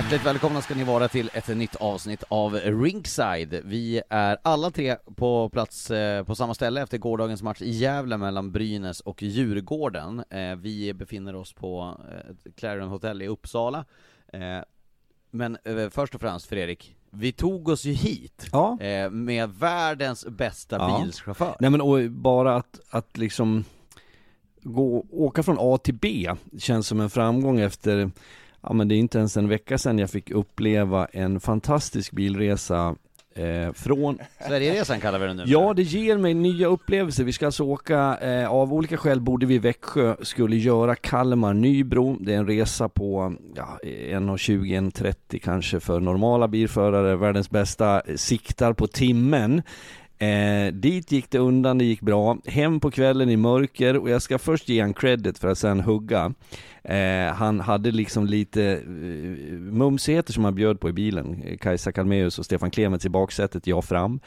Hjärtligt välkomna ska ni vara till ett nytt avsnitt av Ringside. Vi är alla tre på plats eh, på samma ställe efter gårdagens match i Gävle mellan Brynäs och Djurgården. Eh, vi befinner oss på eh, Clarion Hotel i Uppsala. Men först och främst Fredrik, vi tog oss ju hit ja. med världens bästa ja. bilchaufför. Nej men och bara att, att liksom gå, åka från A till B känns som en framgång efter ja men det är inte ens en vecka sedan jag fick uppleva en fantastisk bilresa eh, från Sverigeresan kallar vi den nu Ja, det ger mig nya upplevelser. Vi ska alltså åka, eh, av olika skäl bodde vi i Växjö, skulle göra Kalmar-Nybro. Det är en resa på ja, 1.20-1.30 kanske för normala bilförare. Världens bästa siktar på timmen. Eh, dit gick det undan, det gick bra. Hem på kvällen i mörker och jag ska först ge han credit för att sen hugga. Eh, han hade liksom lite eh, mumsigheter som han bjöd på i bilen. Eh, Kajsa Kalmeus och Stefan Klemets i baksätet, jag fram.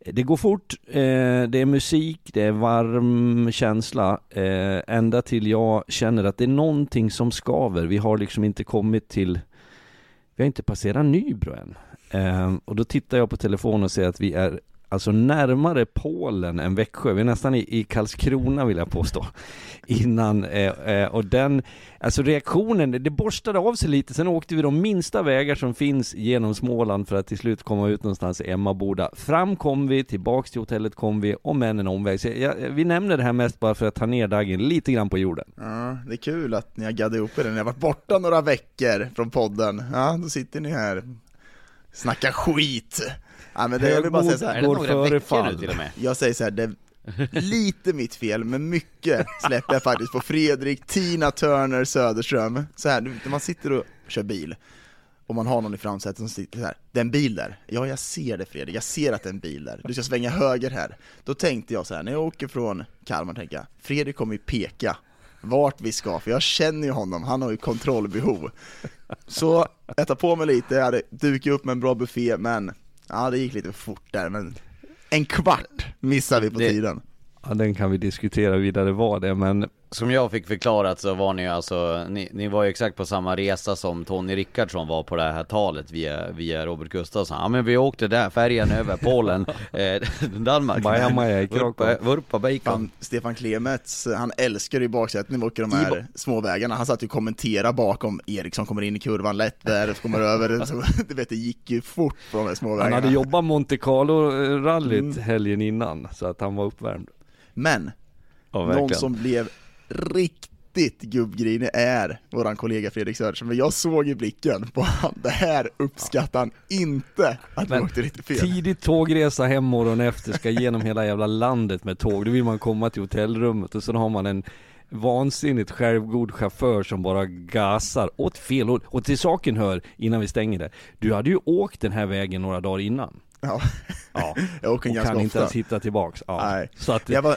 Eh, det går fort, eh, det är musik, det är varm känsla, eh, ända till jag känner att det är någonting som skaver. Vi har liksom inte kommit till, vi har inte passerat Nybro än. Eh, och då tittar jag på telefonen och ser att vi är alltså närmare Polen än Växjö. Vi är nästan i, i Karlskrona vill jag påstå. Innan, eh, eh, och den, alltså reaktionen, det borstade av sig lite. Sen åkte vi de minsta vägar som finns genom Småland för att till slut komma ut någonstans i Emmaboda. Fram kom vi, tillbaks till hotellet kom vi, och men en omväg. Så jag, vi nämner det här mest bara för att ta ner Dagen lite grann på jorden. Ja, det är kul att ni har gaddat ihop er. Ni har varit borta några veckor från podden. Ja, då sitter ni här Snacka skit! Ja, men det, jag vill bara säga så här. Går före fall. Till och med? Jag säger så här, det är lite mitt fel, men mycket släpper jag faktiskt på Fredrik, Tina Turner, Söderström. Så här, när man sitter och kör bil, och man har någon i framsätet som sitter så här, det är en bil där. Ja, jag ser det Fredrik, jag ser att det är en bil där. Du ska svänga höger här. Då tänkte jag så här, när jag åker från Kalmar, tänker jag, Fredrik kommer ju peka vart vi ska, för jag känner ju honom, han har ju kontrollbehov. Så jag tar på mig lite, jag hade dukat upp med en bra buffé, men Ja, det gick lite fort där, men en kvart missade vi på det, tiden. Ja, den kan vi diskutera vidare vad det men som jag fick förklarat så var ni alltså, ni, ni var ju exakt på samma resa som Tony Rickardsson var på det här talet via, via Robert Gustafsson. Ja men vi åkte där, färjan över Polen, eh, Danmark. Maja, Maja Vurpa, Vurpa bacon. Stefan Klemets, han älskar ju baksätet när vi åker de här små vägarna. Han satt ju och kommenterade bakom Eriksson kommer in i kurvan lätt där, kommer över. Så, du vet, det gick ju fort på de här små vägarna. Han hade jobbat Monte Carlo-rallyt mm. helgen innan, så att han var uppvärmd. Men, någon som blev riktigt gubbgrinig är våran kollega Fredrik Söderström, men jag såg i blicken på han, det här uppskattar han inte att vi Men åkte lite fel. Tidigt tågresa hem morgonen efter, ska igenom hela jävla landet med tåg. Då vill man komma till hotellrummet och sen har man en vansinnigt självgod chaufför som bara gasar åt fel håll. Och till saken hör, innan vi stänger det, du hade ju åkt den här vägen några dagar innan. Ja, Ja. jag åker Och ganska kan inte ofta. ens hitta tillbaks. Ja. Nej. Så att, Jag var,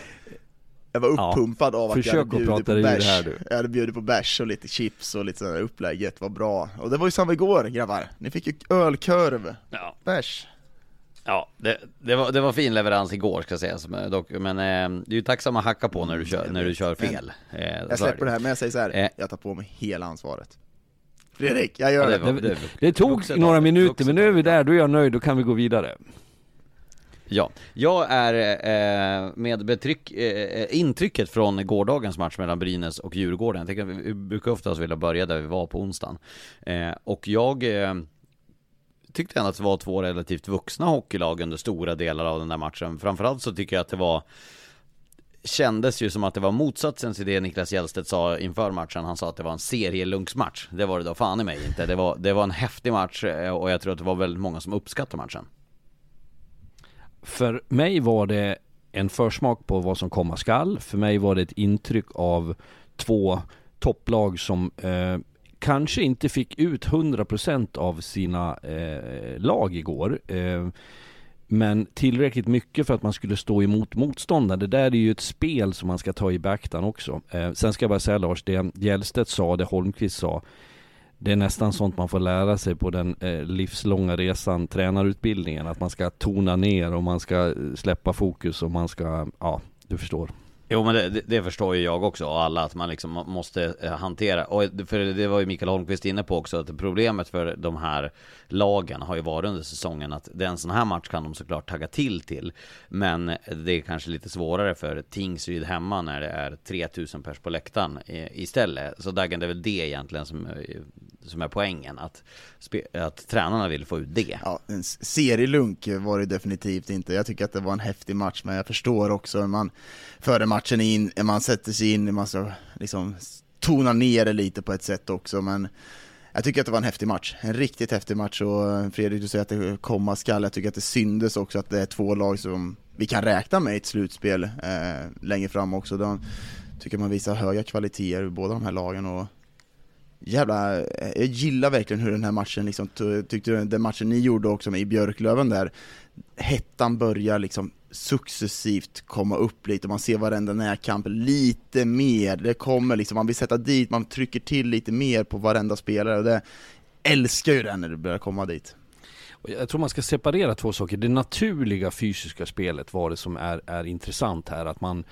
jag var Ja. uppumpad av att Försök jag hade bjudit på bärs. här, du. Jag hade bjudit på bärs och lite chips och lite sådär, upplägget var bra. Och det var ju samma igår grabbar, ni fick ju ölkorv, Ja, bärs. ja det, det, var, det var fin leverans igår ska sägas men dock, men eh, det är ju tacksam att hacka på när du kör, när du kör fel. Eh, Jag släpper det. det här, men jag säger så här, Eh. jag tar på mig hela ansvaret. Fredrik, jag Ja, gör det det. var- det, det tog vuxet några minuter, men nu är vi där, då är jag nöjd, då kan vi gå vidare. Ja, jag är eh, med betryck, eh, intrycket från gårdagens match mellan Brynäs och Djurgården. Jag vi, vi brukar oftast vilja börja där vi var på onsdagen. Eh, och jag eh, tyckte ändå att det var två relativt vuxna hockeylag under stora delar av den där matchen. Framförallt så tycker jag att det var Kändes ju som att det var motsatsen till det Niklas Hjelstedt sa inför matchen. Han sa att det var en serielunksmatch. Det var det då fan i mig inte. Det var, det var en häftig match eh, och jag tror att det var väldigt många som uppskattade matchen. För mig var det en försmak på vad som komma skall. För mig var det ett intryck av två topplag som eh, kanske inte fick ut 100% av sina eh, lag igår. Eh, men tillräckligt mycket för att man skulle stå emot motståndare. Det där är ju ett spel som man ska ta i beaktan också. Eh, sen ska jag bara säga Lars, det Hjellstedt sa, det Holmqvist sa. Det är nästan sånt man får lära sig på den eh, livslånga resan, tränarutbildningen. Att man ska tona ner och man ska eh, släppa fokus och man ska, ja, du förstår. Jo men det, det, förstår ju jag också och alla att man liksom måste eh, hantera. Och för det var ju Mikael Holmqvist inne på också att problemet för de här lagen har ju varit under säsongen att den sån här match kan de såklart tagga till till. Men det är kanske lite svårare för Tingsryd hemma när det är 3000 pers på läktaren istället. Så Dagen det är väl det egentligen som, eh, som är poängen att, att tränarna vill få ut det Ja, en serielunk var det definitivt inte. Jag tycker att det var en häftig match, men jag förstår också hur man före matchen in, man sätter sig in, man ska liksom tonar tona ner det lite på ett sätt också, men jag tycker att det var en häftig match, en riktigt häftig match och Fredrik du säger att det komma skall, jag tycker att det syndes också att det är två lag som vi kan räkna med i ett slutspel eh, längre fram också. De tycker man visar höga kvaliteter i båda de här lagen och Jävla, jag gillar verkligen hur den här matchen liksom, tyckte den matchen ni gjorde också med i Björklöven där, hettan börjar liksom successivt komma upp lite, man ser varenda närkamp lite mer, det kommer liksom, man vill sätta dit, man trycker till lite mer på varenda spelare och det älskar ju det när det börjar komma dit. Jag tror man ska separera två saker. Det naturliga fysiska spelet var det som är, är intressant här. Att man,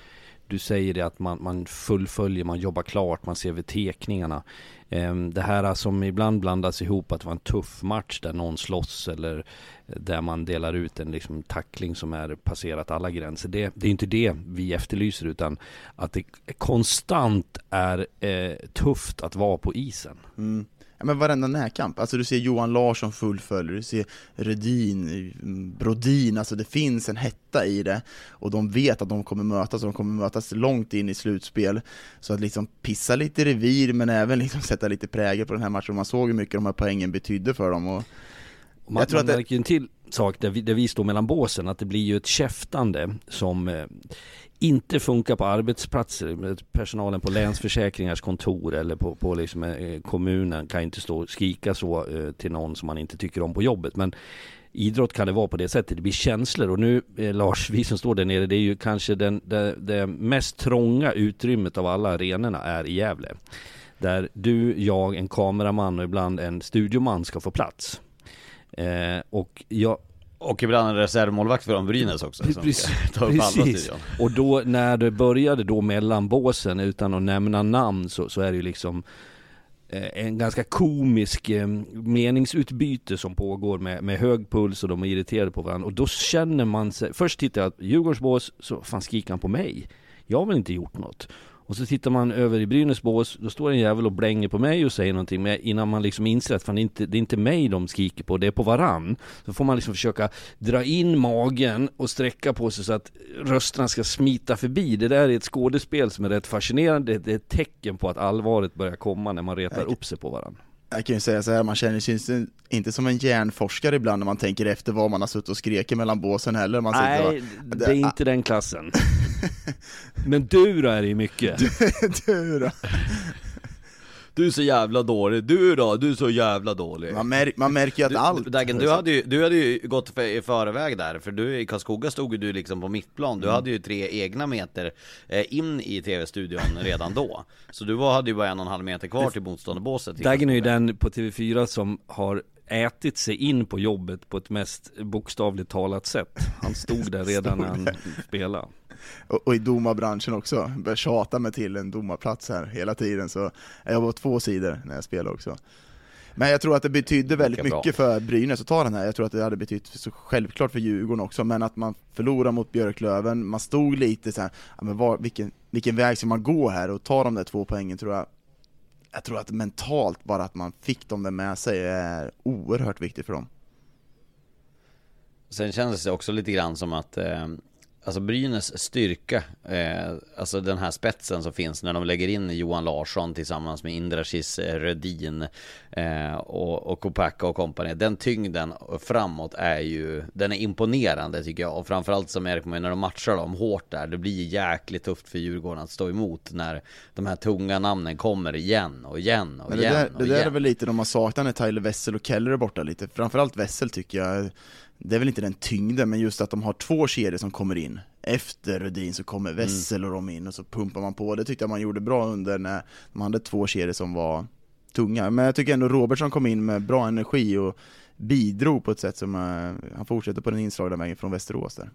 du säger det att man, man fullföljer, man jobbar klart, man ser över tekningarna. Ehm, det här som ibland blandas ihop att det var en tuff match där någon slåss eller eh, där man delar ut en liksom tackling som är passerat alla gränser. Det, det är inte det vi efterlyser utan att det konstant är eh, tufft att vara på isen. Mm. Ja, men varenda närkamp, alltså du ser Johan Larsson fullföljer, du ser Rödin, mm, Brodin, alltså det finns en hetta i det. Och de vet att de kommer mötas och de kommer mötas långt in i slutspel. Så att liksom pissa lite revir men även liksom sätta lite prägel på den här matchen, man såg hur mycket de här poängen betydde för dem och Och Man, Jag tror man att det- märker ju en till sak där vi, där vi står mellan båsen, att det blir ju ett käftande som eh, inte funkar på arbetsplatser. Personalen på Länsförsäkringars kontor eller på, på liksom, eh, kommunen kan inte stå och skrika så eh, till någon som man inte tycker om på jobbet. Men idrott kan det vara på det sättet, det blir känslor. Och nu eh, Lars, vi som står där nere, det är ju kanske den, det, det mest trånga utrymmet av alla arenorna är i Gävle. Där du, jag, en kameraman och ibland en studioman ska få plats. Eh, och jag, och ibland en reservmålvakt från Brynäs också som Precis, ska precis. Och då när det började då mellan båsen utan att nämna namn så, så är det ju liksom eh, en ganska komisk eh, meningsutbyte som pågår med, med hög puls och de är irriterade på varandra. Och då känner man sig, först tittar jag att Djurgårdsbås, så fan skriker han på mig? Jag har väl inte gjort något? Och så tittar man över i Brynäs bås, då står en jävel och blänger på mig och säger någonting Men innan man liksom inser att fan, det, är inte, det är inte mig de skriker på, det är på varann Så får man liksom försöka dra in magen och sträcka på sig så att rösterna ska smita förbi. Det där är ett skådespel som är rätt fascinerande. Det är ett tecken på att allvaret börjar komma när man retar upp sig på varann Jag kan ju säga så här, man känner sig inte som en hjärnforskare ibland när man tänker efter vad man har suttit och skrikit mellan båsen heller. Man Nej, det är inte den klassen. Men du då är det ju mycket. Du då? Du är så jävla dålig, du då, du är så jävla dålig. Man, mär, man märker ju att du, allt Dagen, du hade ju, du hade ju gått för, i förväg där, för du i Karlskoga stod ju du liksom på mittplan Du Mm. hade ju tre egna meter eh, in i tv-studion redan då. Så du var, hade ju bara en och en halv meter kvar till motståndarbåset Dagen är ju den på TV4 som har ätit sig in på jobbet på ett mest bokstavligt talat sätt. Han stod där redan när han spelade och, och i domarbranschen också, börjar tjata mig till en domarplats här hela tiden så jag var på två sidor när jag spelade också. Men jag tror att det betydde väldigt Lika bra. mycket för Brynäs att ta den här, jag tror att det hade betytt så självklart för Djurgården också, men att man förlorade mot Björklöven, man stod lite så här, ja, men var, vilken, vilken väg ska man gå här och ta de där två poängen tror jag. Jag tror att mentalt, bara att man fick dem där med sig är oerhört viktigt för dem. Sen kändes det också lite grann som att eh, Alltså Brynäs styrka, eh, alltså den här spetsen som finns när de lägger in Johan Larsson tillsammans med Indrashis eh, Rödin eh, och, och Kopacka och kompani. Den tyngden framåt är ju, den är imponerande tycker jag. Och framförallt som märker man när de matchar dem hårt där, det blir jäkligt tufft för Djurgården att stå emot när de här tunga namnen kommer igen och igen och Men det igen där, det där igen. är väl lite de har saknat när Tyler Wessel och Keller är borta lite, framförallt Wessel tycker jag Det är väl inte den tyngden, men just att de har två kedjor som kommer in. Efter Rudin så kommer Mm. Wessel och de in och så pumpar man på, det tyckte jag man gjorde bra under när de hade två kedjor som var tunga. Men jag tycker ändå Robertson kom in med bra energi och bidrog på ett sätt som, eh, han fortsätter på den inslagna vägen från Västerås där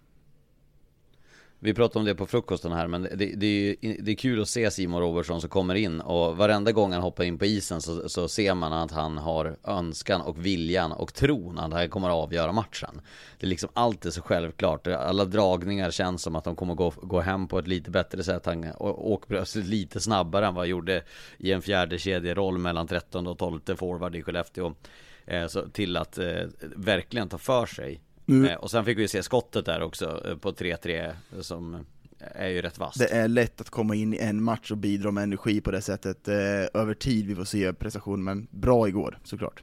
vi pratade om det på frukosten här, men det, det, är, ju- det är kul att se Simon Robertson som kommer in och varenda gång han hoppar in på isen så, så ser man att han har önskan och viljan och tron att han kommer att avgöra matchen. Det är liksom alltid så självklart. Alla dragningar känns som att de kommer gå, gå hem på ett lite bättre sätt. Han åker plötsligt lite snabbare än vad han gjorde i en fjärde kedjeroll mellan 13 och 12 forward i Skellefteå. Eh, så till att eh, verkligen ta för sig. Eh, och sen fick vi se skottet där också eh, på 3-3 som är ju rätt vasst. Det är lätt att komma in i en match och bidra med energi på det sättet eh, över tid, vi får se prestation, men bra igår såklart.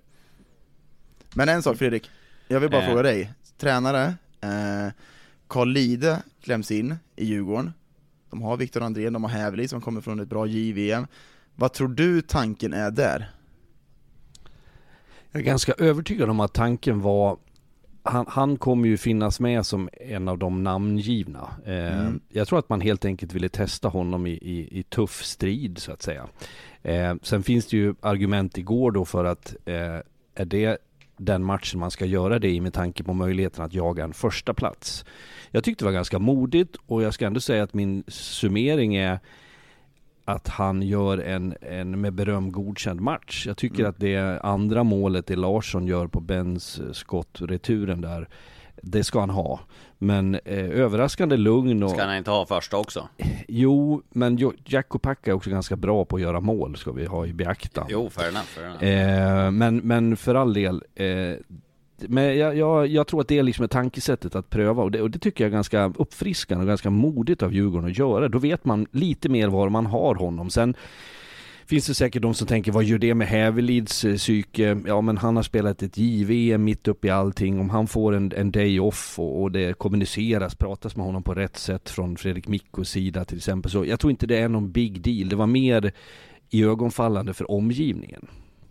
Men en sak Fredrik, jag vill bara Eh. fråga dig, tränare, eh, Carl Lide kläms in i Djurgården, de har Viktor Andrén, de har Hävli som kommer från ett bra JVM. Vad tror du tanken är där? Jag är ganska övertygad om att tanken var han, han kommer ju finnas med som en av de namngivna. Eh, Mm. Jag tror att man helt enkelt ville testa honom i, i, i tuff strid så att säga. Eh, sen finns det ju argument igår då för att eh, är det den matchen man ska göra det i med tanke på möjligheten att jaga en första plats. Jag tyckte det var ganska modigt och jag ska ändå säga att min summering är att han gör en, en med beröm godkänd match. Jag tycker Mm. att det andra målet det Larsson gör på Bens eh, skott, returen där, det ska han ha. Men eh, överraskande lugn och... Ska han inte ha första också? Jo, men Jo- Jack Kopacka är också ganska bra på att göra mål, ska vi ha i beaktan. Jo, fair enough, fair enough. Eh, men, men för all del, eh, men jag, jag, jag tror att det är liksom ett tankesättet att pröva och det, och det tycker jag är ganska uppfriskande och ganska modigt av Djurgården att göra. Då vet man lite mer var man har honom. Sen finns det säkert de som tänker, vad gör det med Hävelids eh, psyke? Ja men han har spelat ett JVM mitt upp i allting. Om han får en, en day off och, och det kommuniceras, pratas med honom på rätt sätt från Fredrik Mikkos sida till exempel. Så jag tror inte det är någon big deal. Det var mer i ögonfallande för omgivningen.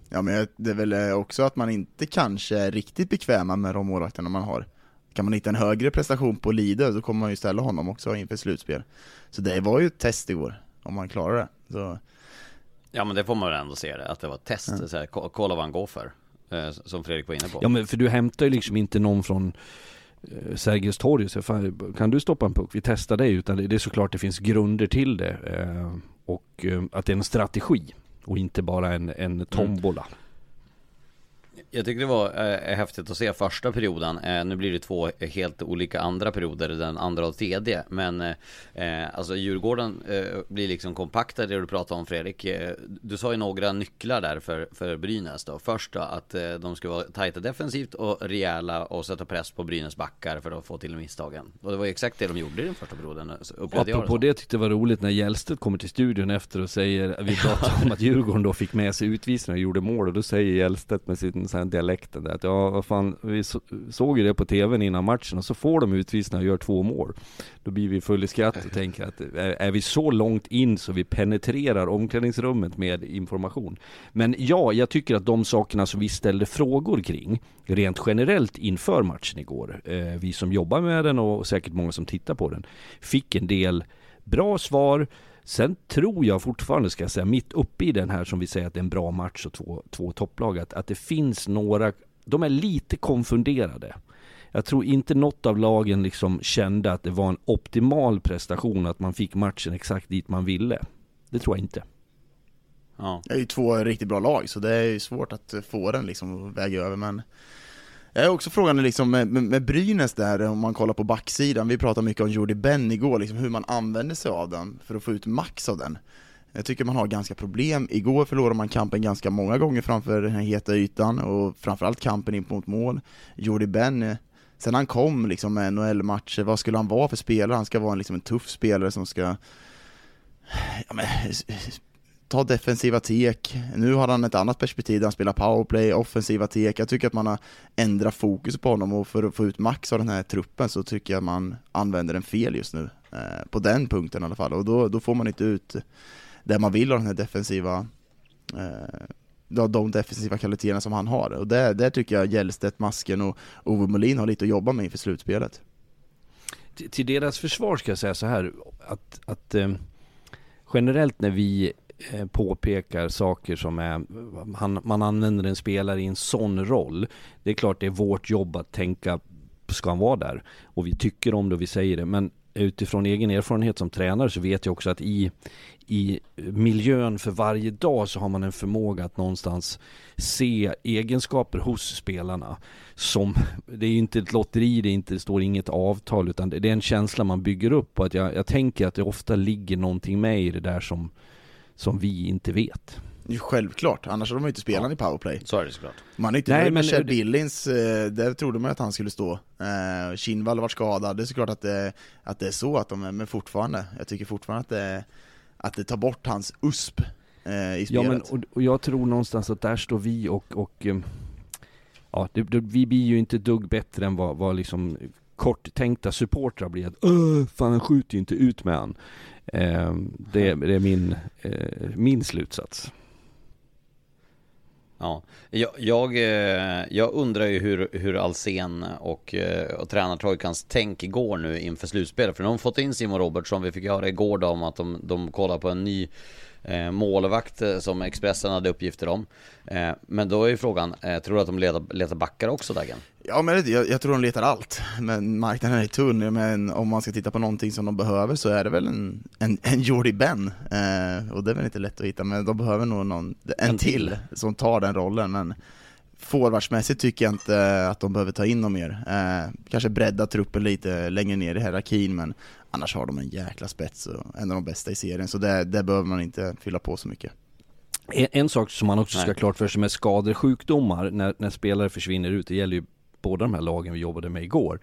Ja men det är väl eh, också att man inte kanske är riktigt bekväma med de målvakterna man har. Kan man hitta en högre prestation på Lide så kommer man ju ställa honom också inför slutspel. Så det var ju ett test igår, om man klarar det. Så, Ja men det får man väl ändå se det, att det var ett test, så här, ko- kolla vad han går för. Eh, Som Fredrik var inne på. Ja men för du hämtar ju liksom inte någon från eh, Sergels torg säger "Fan, kan du stoppa en puck? Vi testar det utan det det är såklart det finns grunder till det och att det är en strategi och inte bara en, en tombola. Jag tycker det var eh, häftigt att se första perioden. Eh, nu blir det två helt olika andra perioder, den andra och tredje. Men eh, alltså Djurgården eh, blir liksom kompakta, det du pratade om Fredrik. Eh, du sa ju några nycklar där för, för Brynäs då. Först då att eh, de ska vara tajta defensivt och rejäla och sätta press på Brynäs backar för att få till misstagen. Och det var ju exakt det de gjorde i den första perioden, Apropå det, det tyckte jag var roligt när Hjälstedt kommer till studion efter och säger, vi pratade om att Djurgården då fick med sig utvisningar och gjorde mål och då säger Hjälstedt med sin här dialekten där att ja, vad fan, vi såg ju det på tvn innan matchen och så får de utvisningar och gör två mål. Då blir vi full i skratt och tänker att är vi så långt in så vi penetrerar omklädningsrummet med information? Men ja, jag tycker att de sakerna som vi ställde frågor kring, rent generellt inför matchen igår, eh, vi som jobbar med den och säkert många som tittar på den, fick en del bra svar, Sen tror jag fortfarande, ska jag säga, mitt uppe i den här som vi säger att det är en bra match och två, två topplag, att, att det finns några, de är lite konfunderade. Jag tror inte något av lagen liksom kände att det var en optimal prestation, att man fick matchen exakt dit man ville. Det tror jag inte. Ja. Det är ju två riktigt bra lag, så det är ju svårt att få den liksom väga över, men jag är också frågan liksom med, med, med Brynäs där, om man kollar på backsidan, vi pratade mycket om Jordi Ben igår, liksom hur man använder sig av den för att få ut max av den. Jag tycker man har ganska problem. Igår förlorade man kampen ganska många gånger framför den här heta ytan och framförallt kampen in mot mål. Jordi Ben, sen han kom liksom med NHL-matcher, vad skulle han vara för spelare? Han ska vara en, liksom en tuff spelare som ska ja, men, ta defensiva tek. Nu har han ett annat perspektiv där han spelar powerplay, offensiva tek. Jag tycker att man har ändrat fokus på honom och för att få ut max av den här truppen så tycker jag man använder den fel just nu. Eh, på den punkten i alla fall. Och då, då får man inte ut det man vill av den här defensiva eh, de defensiva kvaliteterna som han har. Och det, där tycker jag Gällstedt, Masken och Ove Molin har lite att jobba med inför slutspelet. Till deras försvar ska jag säga så här att, att eh, generellt när vi Eh, påpekar saker som är, han, man använder en spelare i en sån roll. Det är klart det är vårt jobb att tänka, ska han vara där? Och vi tycker om det och vi säger det, men utifrån egen erfarenhet som tränare så vet jag också att i, i miljön för varje dag så har man en förmåga att någonstans se egenskaper hos spelarna som, det är ju inte ett lotteri, det, inte, det står inget avtal utan det är en känsla man bygger upp och att jag, jag tänker att det ofta ligger någonting med i det där som som vi inte vet. självklart, annars hade de inte spelat ja. i powerplay. Så är det såklart. Man är inte Nej, med Chad Billings, eh, där trodde man att han skulle stå. Eh, Kinnvall var skadad, det är såklart att det, att det är så att de är, men fortfarande, jag tycker fortfarande att det, att det tar bort hans USP eh, i spelet. Ja men, och, och, jag tror någonstans att där står vi och, och ja, det, det, vi blir ju inte dugg bättre än vad, vad liksom korttänkta supportrar blir att Öh, fan han skjuter ju inte ut med han. Eh, det, det, är min, eh, min slutsats. Ja, jag, jag, eh, jag, undrar ju hur, hur Alsen och, eh, och tränartrojkans tänk går nu inför slutspelet. För de har fått in Simon Robertsson, vi fick höra igår då om att de, de kollar på en ny målvakt eh, som Expressen hade uppgifter om. Eh, men då är ju frågan, eh, tror du att de letar, letar backar också Dagen? Ja men jag, jag, tror de letar allt, men marknaden är tunn, men om man ska titta på någonting som de behöver så är det väl en, en, en Jordi Ben, eh, och det är väl inte lätt att hitta, men de behöver nog någon, en, en till, till som tar den rollen, men Forwardsmässigt tycker jag inte att de behöver ta in något mer. Eh, kanske bredda truppen lite längre ner i hierarkin, men annars har de en jäkla spets och en av de bästa i serien, så det, det behöver man inte fylla på så mycket. En, en sak som man också ska ha klart för sig med skador, sjukdomar, när, när spelare försvinner ut, det gäller ju båda de här lagen vi jobbade med igår,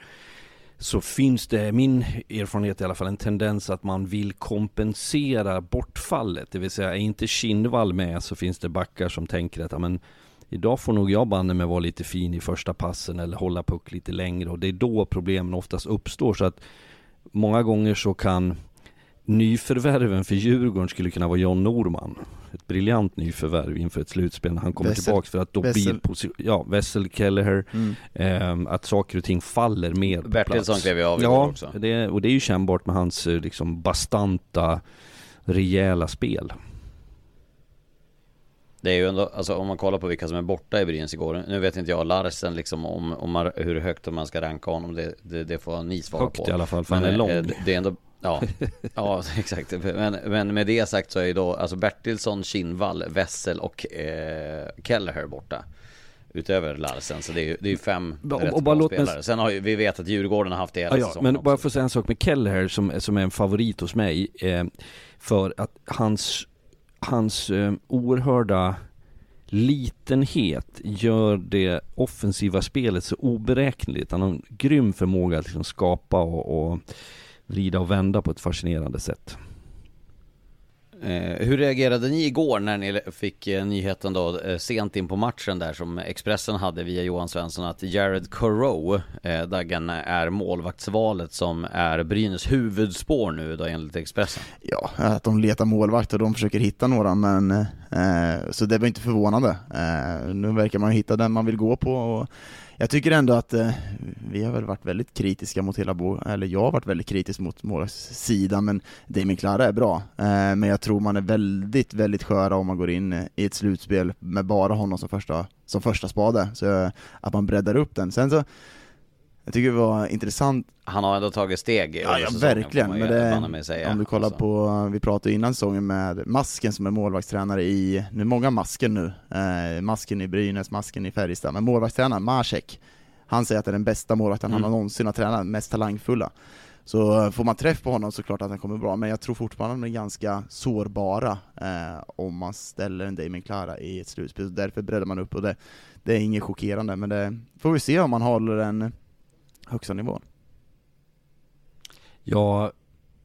så finns det, min erfarenhet i alla fall, en tendens att man vill kompensera bortfallet. Det vill säga, är inte Kindvall med så finns det backar som tänker att, men Idag får nog jag banne med vara lite fin i första passen eller hålla puck lite längre och det är då problemen oftast uppstår så att många gånger så kan nyförvärven för Djurgården skulle kunna vara John Norman. Ett briljant nyförvärv inför ett slutspel när han kommer Wessel. tillbaks för att då Wessel. blir ja, Wessel, Kelleher, mm. eh, att saker och ting faller mer på Bertilsson plats. klev ju av ja, också. Det, och det är ju kännbart med hans eh, liksom bastanta, rejäla spel. Det är ju ändå, alltså om man kollar på vilka som är borta i Brynäs igår Nu vet inte jag Larsen liksom om, om man, hur högt man ska ranka honom Det, det, det får ni svara högt på Högt i alla fall, för men han är lång eh, Det är ändå Ja, ja exakt. Men, men med det sagt så är ju då alltså Bertilsson, Kinnvall, Wessel och eh, Kelleher borta. Utöver Larsen, så det är ju, det är fem Och- rätt och bra spelare. Sen har ju, vi vet att Djurgården har haft det hela Ja, ja, säsongen men också. bara för att säga en sak med Kelleher som, som är en favorit hos mig. Eh, för att hans, hans eh, oerhörda litenhet gör det offensiva spelet så oberäkneligt. Han har en grym förmåga att liksom skapa och, och vrida och vända på ett fascinerande sätt. Eh, hur reagerade ni igår när ni fick eh, nyheten då eh, sent in på matchen där som Expressen hade via Johan Svensson att Jared Corrow, eh, Daggen, är målvaktsvalet som är Brynäs huvudspår nu då enligt Expressen? Ja, att de letar målvakt och de försöker hitta några, men eh, så det var inte förvånande. Eh, nu verkar man hitta den man vill gå på och jag tycker ändå att eh, vi har väl varit väldigt kritiska mot hela, bo- eller jag har varit väldigt kritisk mot målvaktssidan, men Damien Klara är bra. Eh, men jag tror man är väldigt, väldigt sköra om man går in i ett slutspel med bara honom som första, som första spade, så eh, att man breddar upp den. Sen så, jag tycker det var intressant Han har ändå tagit steg Ja, under ja säsongen, verkligen, men det, säga. om du kollar Alltså. på, vi pratade innan säsongen med Masken som är målvaktstränare i, nu många Masken nu, eh, Masken i Brynäs, Masken i Färjestad, men målvaktstränaren Masek, han säger att det är den bästa målvakten han Mm. har någonsin har tränat, mest talangfulla. Så eh, får man träff på honom så klart att han kommer bra, men jag tror fortfarande att de är ganska sårbara eh, om man ställer en Damien Klara i ett slutspel, därför breddar man upp och det, det är inget chockerande, men det får vi se om man håller den högsta nivån. Jag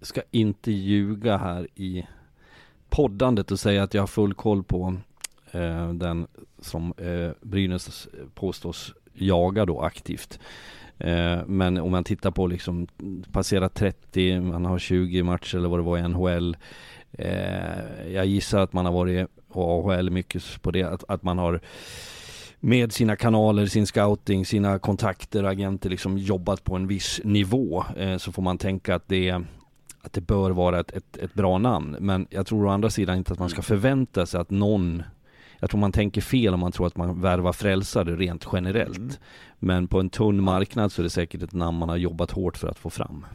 ska inte ljuga här i poddandet och säga att jag har full koll på eh, den som eh, Brynäs påstås jaga då aktivt. Eh, men om man tittar på liksom passera 30, man har 20 matcher eller vad det var i NHL. Eh, jag gissar att man har varit och AHL mycket på det, att, att man har med sina kanaler, sin scouting, sina kontakter, agenter liksom jobbat på en viss nivå eh, så får man tänka att det att det bör vara ett, ett, ett bra namn. Men jag tror å andra sidan inte att man ska förvänta sig att någon jag tror man tänker fel om man tror att man värvar frälsare rent generellt. Mm. Men på en tunn marknad så är det säkert ett namn man har jobbat hårt för att få fram.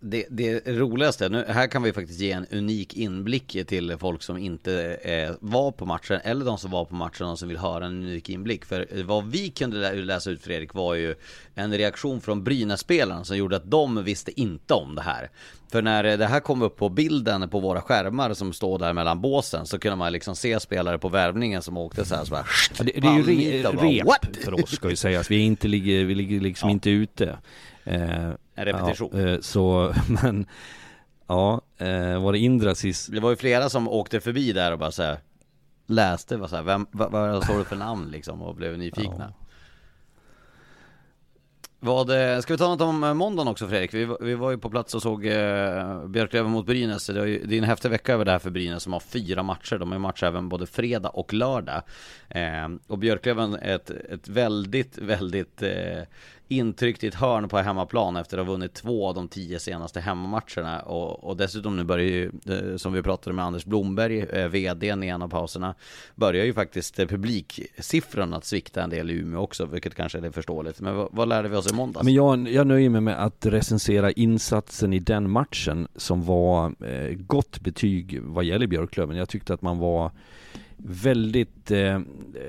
Det, det roligaste, nu, här kan vi faktiskt ge en unik inblick till folk som inte eh, var på matchen eller de som var på matchen och som vill höra en unik inblick. För vad vi kunde lä- läsa ut Fredrik var ju en reaktion från Brynäs-spelarna som gjorde att de visste inte om det här. För när det här kom upp på bilden på våra skärmar som står där mellan båsen så kunde man liksom se spelare på värvningen som åkte så här så bara Ja, det, det är ju re, bara, rep "What?" för oss ska ju sägas. Vi, inte vi ligger liksom Ja. inte ute. Eh, En repetition. Ja, eh, så, men ja, eh, var det Indra sist? Det var ju flera som åkte förbi där och bara så här läste, var så här, vem, vad, vad står det för namn liksom och blev nyfikna. Vad, eh, ska vi ta något om måndagen också Fredrik? Vi, vi var ju på plats och såg eh, Björklöven mot Brynäs. Det ju, det är en häftig vecka över det här för Brynäs som har fyra matcher. De har ju match även både fredag och lördag. Eh, och Björklöven är ett, ett väldigt, väldigt eh, intryckt i ett hörn på hemmaplan efter att ha vunnit två av de tio senaste hemmamatcherna. Och, och dessutom nu börjar ju, eh, som vi pratade med Anders Blomberg, eh, VDn i en av pauserna, börjar ju faktiskt eh, publiksiffran publiksiffrorna att svikta en del i Umeå också, vilket kanske är förståeligt. Men vad, vad lärde vi oss i måndags? Men jag, jag nöjer mig med att recensera insatsen i den matchen som var eh, gott betyg vad gäller Björklöven. Jag tyckte att man var väldigt eh,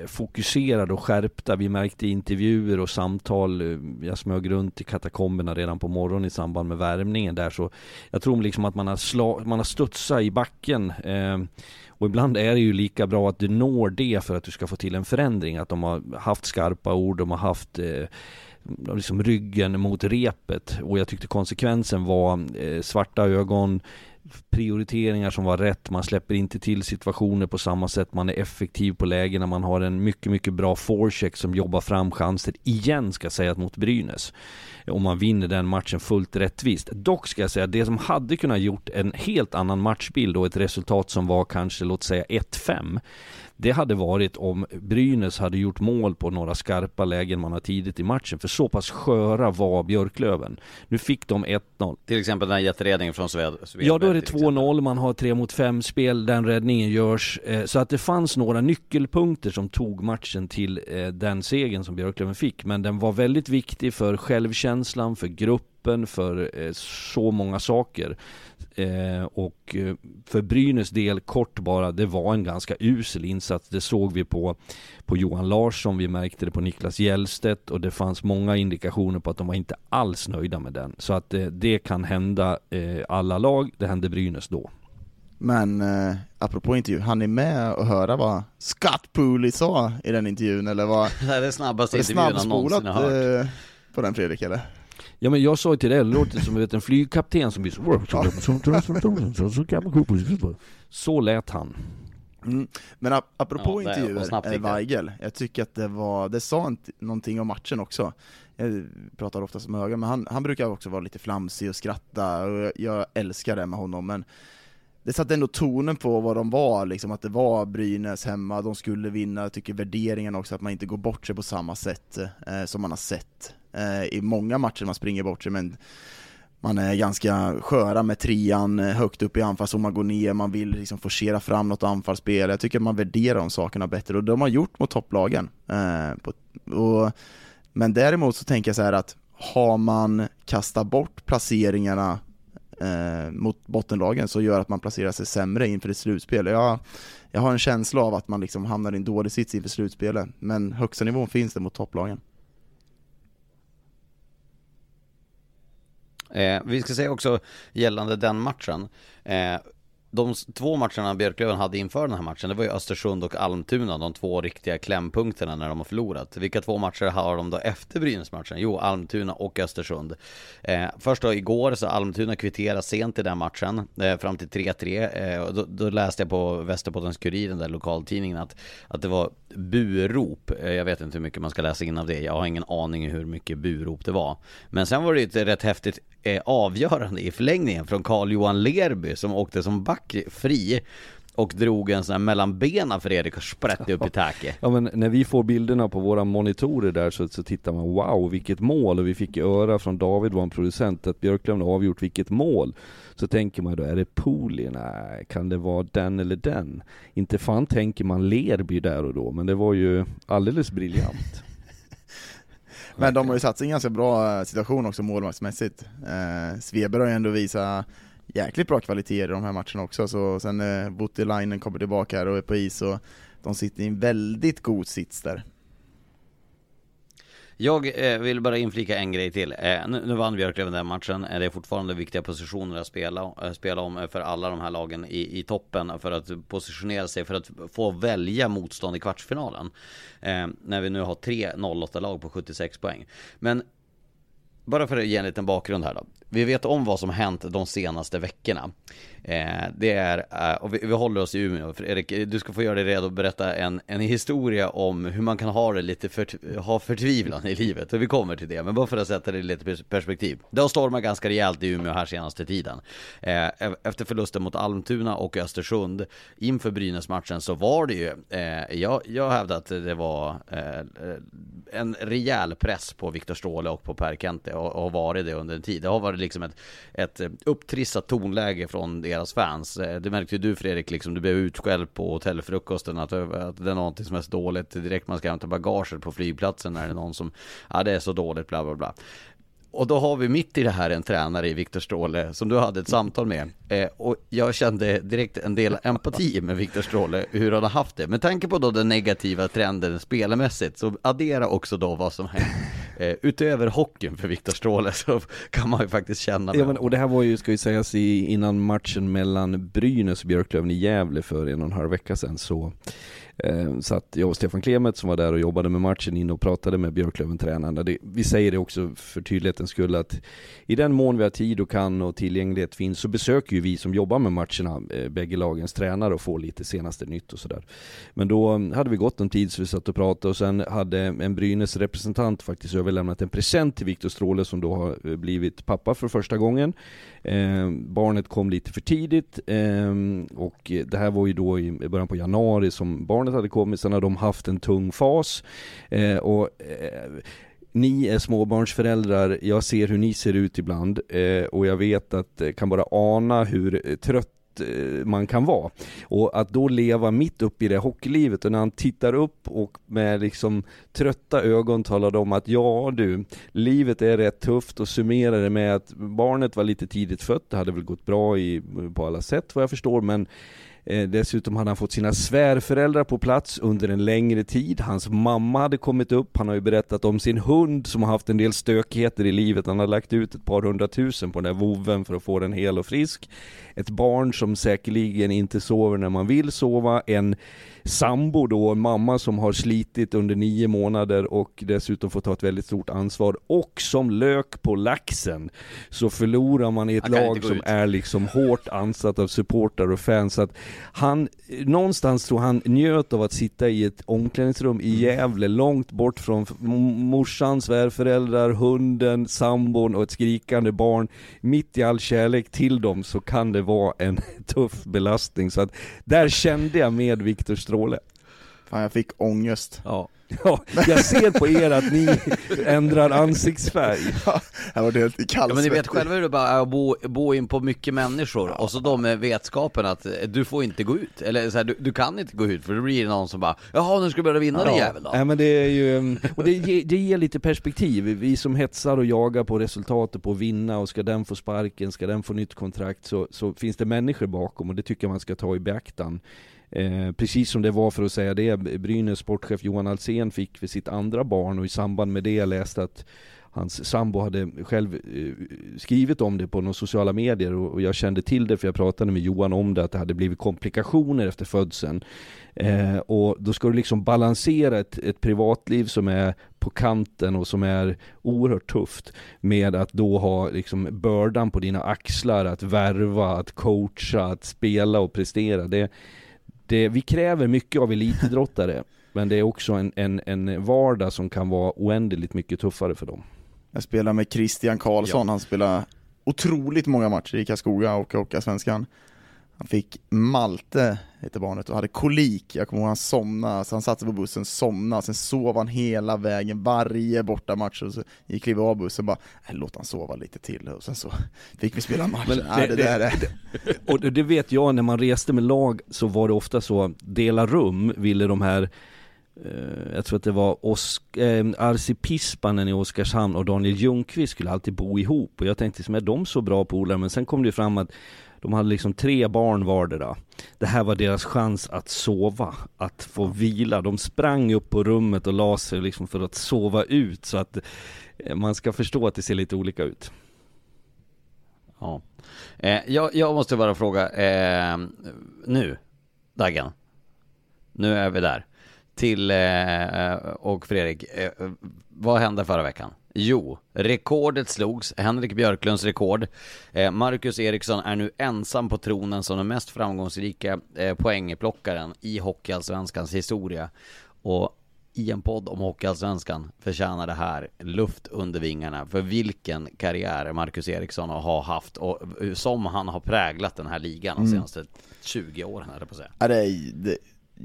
fokuserade och skärpta. Vi märkte intervjuer och samtal, eh, jag smög runt i katakomberna redan på morgonen i samband med värmningen där så jag tror liksom att man har, sla, man har studsat i backen eh, och ibland är det ju lika bra att du når det för att du ska få till en förändring. Att de har haft skarpa ord, de har haft eh, liksom ryggen mot repet och jag tyckte konsekvensen var eh, svarta ögon, prioriteringar som var rätt, man släpper inte till situationer på samma sätt, man är effektiv på lägena, man har en mycket, mycket bra forecheck som jobbar fram chanser igen ska jag säga, mot Brynäs. Och man vinner den matchen fullt rättvist. Dock ska jag säga, det som hade kunnat gjort en helt annan matchbild och ett resultat som var kanske, låt säga 1-5 det hade varit om Brynäs hade gjort mål på några skarpa lägen man har tidigt i matchen. För så pass sköra var Björklöven. Nu fick de 1-0. Till exempel den här jätteräddningen från Sved, Svedberg Ja, då är det till exempel. 2-0, man har 3 mot 5 spel, den räddningen görs. Eh, Så att det fanns några nyckelpunkter som tog matchen till eh, den segern som Björklöven fick. Men den var väldigt viktig för självkänslan, för gruppen, för eh, så många saker. Eh, och eh, för Brynäs del, kort bara, det var en ganska usel insats. Det såg vi på, på Johan Larsson, vi märkte det på Niklas Hjellstedt och det fanns många indikationer på att de var inte alls nöjda med den. Så att eh, det kan hända eh, alla lag, det hände Brynäs då. Men eh, apropå intervju, han är med och höra vad Scott Pooley sa i den intervjun eller vad? Det är snabbaste Var det intervjun han någonsin har hört. eh, på den Fredrik eller? Ja men jag sa ju till dig, det låter som vet, en flygkapten som blir så... Så lät han. Mm. Men ap apropå Ja, intervjuer, eh. Weigel, jag tycker att det var, det sa inte någonting om matchen också. Jag pratar ofta med Höga, men han, han brukar också vara lite flamsig och skratta, och jag, älskar det med honom, men det satte ändå tonen på vad de var, liksom, att det var Brynäs hemma, de skulle vinna, jag tycker värderingen också, att man inte går bort sig på samma sätt eh, som man har sett Eh, i många matcher man springer bort sig, men man är ganska sköra med trean eh, högt upp i anfallszon, man går ner, man vill liksom forcera fram något anfallsspel. Jag tycker att man värderar de sakerna bättre och det har man gjort mot topplagen. Eh, på, och, men däremot så tänker jag så här att har man kastat bort placeringarna eh, mot bottenlagen så gör att man placerar sig sämre inför ett slutspel. Jag, jag har en känsla av att man liksom hamnar i en dålig sits inför slutspelet, men högsta nivån finns det mot topplagen. Eh, vi ska säga också gällande den matchen. Eh, de två matcherna Björklöven hade inför den här matchen, det var ju Östersund och Almtuna, de två riktiga klämpunkterna när de har förlorat. Vilka två matcher har de då efter Brynäs-matchen? Jo, Almtuna och Östersund. Eh, först då igår så Almtuna kvitterade sent i den matchen, eh, fram till 3-3. Eh, och då, då läste jag på Västerbottens-Kuriren, där lokaltidningen, att, att det var burop. Eh, jag vet inte hur mycket man ska läsa in av det, jag har ingen aning hur mycket burop det var. Men sen var det ju ett rätt häftigt eh, avgörande i förlängningen från Carl-Johan Lerby som åkte som back fri och drog en sån här mellan benen för Erik och sprätte upp i taket. Ja men när vi får bilderna på våra monitorer där så, så tittar man wow vilket mål och vi fick öra från David, vår producent, att Björklund har avgjort vilket mål. Så tänker man då, är det Pooley? Nej, kan det vara den eller den? Inte fan tänker man Lerby där och då, men det var ju alldeles briljant. Men de har ju satt sig i en ganska bra eh, situation också målvaktsmässigt. Eh, Sveber har ju ändå visat jäkligt bra kvaliteter i de här matcherna också, så sen eh, Voutilainen kommer tillbaka här och är på is och de sitter i en väldigt god sits där. Jag eh, vill bara inflika en grej till. Eh, nu, nu vann Björklöven den matchen. Eh, det är fortfarande viktiga positioner att spela, eh, spela om eh, för alla de här lagen i, i toppen för att positionera sig för att få välja motstånd i kvartsfinalen. Eh, när vi nu har tre 08-lag på 76 poäng. Men bara för att ge en liten bakgrund här då. Vi vet om vad som hänt de senaste veckorna. Eh, det är, eh, och vi, vi håller oss i Umeå. Fredrik, du ska få göra dig redo att berätta en, en historia om hur man kan ha det lite för, ha förtvivlan i livet. Och vi kommer till det, men bara för att sätta det i lite perspektiv. Det har stormat ganska rejält i Umeå här senaste tiden. Eh, efter förlusten mot Almtuna och Östersund inför Brynäs-matchen så var det ju, eh, jag, jag hävdar att det var eh, en rejäl press på Viktor Stråle och på Per Kente och, och har varit det under en tid. Det har varit liksom ett, ett eh, upptrissat tonläge från deras fans. Eh, det märkte ju du Fredrik, liksom, du blev utskälld på hotellfrukosten att, att det är någonting som är så dåligt direkt man ska hämta bagaget på flygplatsen när det är någon som, ja det är så dåligt bla bla bla. Och då har vi mitt i det här en tränare i Viktor Stråle som du hade ett samtal med. Eh, och jag kände direkt en del empati med Viktor Stråle, hur han har haft det. Med tanke på då den negativa trenden spelmässigt, så addera också då vad som hänt. Eh, utöver hockeyn för Viktor Stråle så kan man ju faktiskt känna Ja, men, och det här var ju, ska ju sägas, i, innan matchen mellan Brynäs och Björklöven i Gävle för en och en halv vecka sedan så eh, satt jag och Stefan Klemet som var där och jobbade med matchen in och pratade med Björklöven-tränarna. Vi säger det också för tydlighetens skull att i den mån vi har tid och kan och tillgänglighet finns så besöker ju vi som jobbar med matcherna eh, bägge lagens tränare och får lite senaste nytt och sådär. Men då mm, hade vi gått en tid så vi satt och pratade och sen hade en Brynäs representant faktiskt överlämnat en present till Viktor Stråle som då har eh, blivit pappa för första gången. Eh, barnet kom lite för tidigt eh, och det här var ju då i början på januari som barnet hade kommit, sen har de haft en tung fas eh, och eh, ni är småbarnsföräldrar, jag ser hur ni ser ut ibland eh, och jag vet att, eh, kan bara ana hur eh, trött eh, man kan vara. Och att då leva mitt uppe i det hockeylivet och när han tittar upp och med liksom trötta ögon talar om att ja du, livet är rätt tufft och summerar det med att barnet var lite tidigt fött, det hade väl gått bra i, på alla sätt vad jag förstår, men Eh, dessutom hade han fått sina svärföräldrar på plats under en längre tid. Hans mamma hade kommit upp, han har ju berättat om sin hund som har haft en del stökigheter i livet. Han har lagt ut ett par hundratusen på den där voven för att få den hel och frisk. Ett barn som säkerligen inte sover när man vill sova. En sambo då, en mamma som har slitit under nio månader och dessutom får ta ett väldigt stort ansvar. Och som lök på laxen så förlorar man i ett lag som ut. är liksom hårt ansatt av supportrar och fans. Så att han, någonstans tror han njöt av att sitta i ett omklädningsrum i Gävle, långt bort från morsan, svärföräldrar, hunden, sambon och ett skrikande barn. Mitt i all kärlek till dem så kan det vara en tuff belastning. Så att där kände jag med Viktor Stråle. Fan jag fick ångest. Ja. Ja, jag ser på er att ni ändrar ansiktsfärg. Ja, jag var helt kallsvettig. Ja, men ni vet själva hur det bara är att bo, bo in på mycket människor, ja. och så då med vetskapen att du får inte gå ut, eller så här, du, du, kan inte gå ut för då blir det någon som bara Jaha, nu ska du börja vinna ja. din jävel då. Nej men det är ju, och det, ger, det ger lite perspektiv. Vi som hetsar och jagar på resultatet, på att vinna, och ska den få sparken, ska den få nytt kontrakt, så, så finns det människor bakom och det tycker jag man ska ta i beaktan. Eh, precis som det var för att säga det, Brynäs sportchef Johan Alsen fick för sitt andra barn och i samband med det jag läste att hans sambo hade själv eh, skrivit om det på några sociala medier och jag kände till det för jag pratade med Johan om det, att det hade blivit komplikationer efter födseln. Eh, och då ska du liksom balansera ett, ett, privatliv som är på kanten och som är oerhört tufft med att då ha liksom bördan på dina axlar att värva, att coacha, att spela och prestera. Det, det, vi kräver mycket av elitidrottare, men det är också en, en, en vardag som kan vara oändligt mycket tuffare för dem. Jag spelar med Christian Karlsson, ja. han spelar otroligt många matcher i Karlskoga och Hockeyallsvenskan. Han fick Malte, heter barnet, och hade kolik. Jag kommer ihåg han somnade, så han satt på bussen, somnade, sen sov han hela vägen, varje bortamatch, och så gick vi av bussen och bara, äh, låt han sova lite till, och sen så fick vi spela matchen. Men det, det, det, där är... och det vet jag, när man reste med lag så var det ofta så, dela rum ville de här eh, jag tror att det var Osk eh, Arsi Pispanen i Oskarshamn och Daniel Ljungqvist skulle alltid bo ihop och jag tänkte, som är de så bra polare? Men sen kom det fram att de hade liksom tre barn vardera. Det här var deras chans att sova, att få vila. De sprang upp på rummet och la sig liksom för att sova ut så att eh, man ska förstå att det ser lite olika ut. Ja. Eh, jag, jag, måste bara fråga, eh, nu, Daggen, nu är vi där. Till, eh, och Fredrik, eh, vad hände förra veckan? Jo, rekordet slogs, Henrik Björklunds rekord. Eh, Marcus Eriksson är nu ensam på tronen som den mest framgångsrika eh, poängplockaren i Hockeyallsvenskans historia. Och i en podd om Hockeyallsvenskan förtjänar det här luft under vingarna. För vilken karriär Marcus Eriksson har haft och som han har präglat den här ligan de mm. senaste 20 åren, eller på att säga. Ja, det, är, det,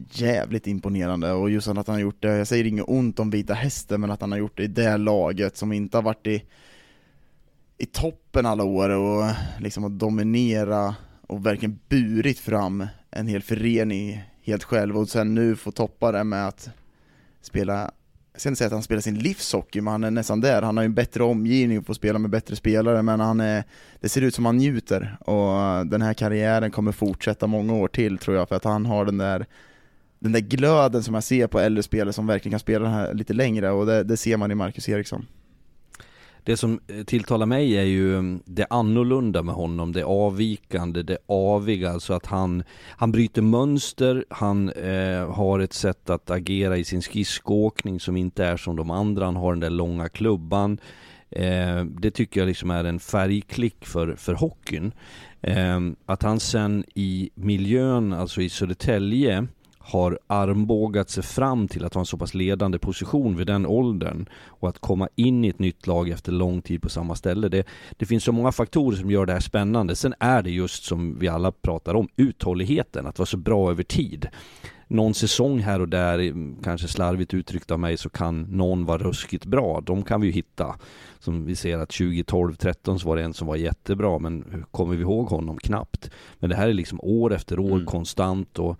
jävligt imponerande och just att han har gjort det, jag säger inget ont om Vita Hästen, men att han har gjort det i det laget som inte har varit i, i toppen alla år och liksom att dominera och verkligen burit fram en hel förening helt själv och sen nu få toppa det med att spela jag ska inte säga att han spelar sin livshockey, men han är nästan där. Han har ju en bättre omgivning och får spela med bättre spelare, men han är, det ser ut som han njuter. Och den här karriären kommer fortsätta många år till tror jag, för att han har den där den där glöden som jag ser på äldre spelare som verkligen kan spela den här lite längre och det, det ser man i Marcus Eriksson. Det som eh, tilltalar mig är ju mm, det annorlunda med honom, det avvikande, det aviga, alltså att han, han bryter mönster, han eh, har ett sätt att agera i sin skridskoåkning som inte är som de andra, han har den där långa klubban. Eh, det tycker jag liksom är en färgklick för, för hockeyn. Eh, att han sen i miljön, alltså i Södertälje, har armbågat sig fram till att ha en så pass ledande position vid den åldern och att komma in i ett nytt lag efter lång tid på samma ställe. Det, det finns så många faktorer som gör det här spännande. Sen är det just som vi alla pratar om, uthålligheten, att vara så bra över tid någon säsong här och där, kanske slarvigt uttryckt av mig, så kan någon vara ruskigt bra. De kan vi ju hitta. Som vi ser att 2012, 13 så var det en som var jättebra, men kommer vi ihåg honom? Knappt. Men det här är liksom år efter år mm. konstant och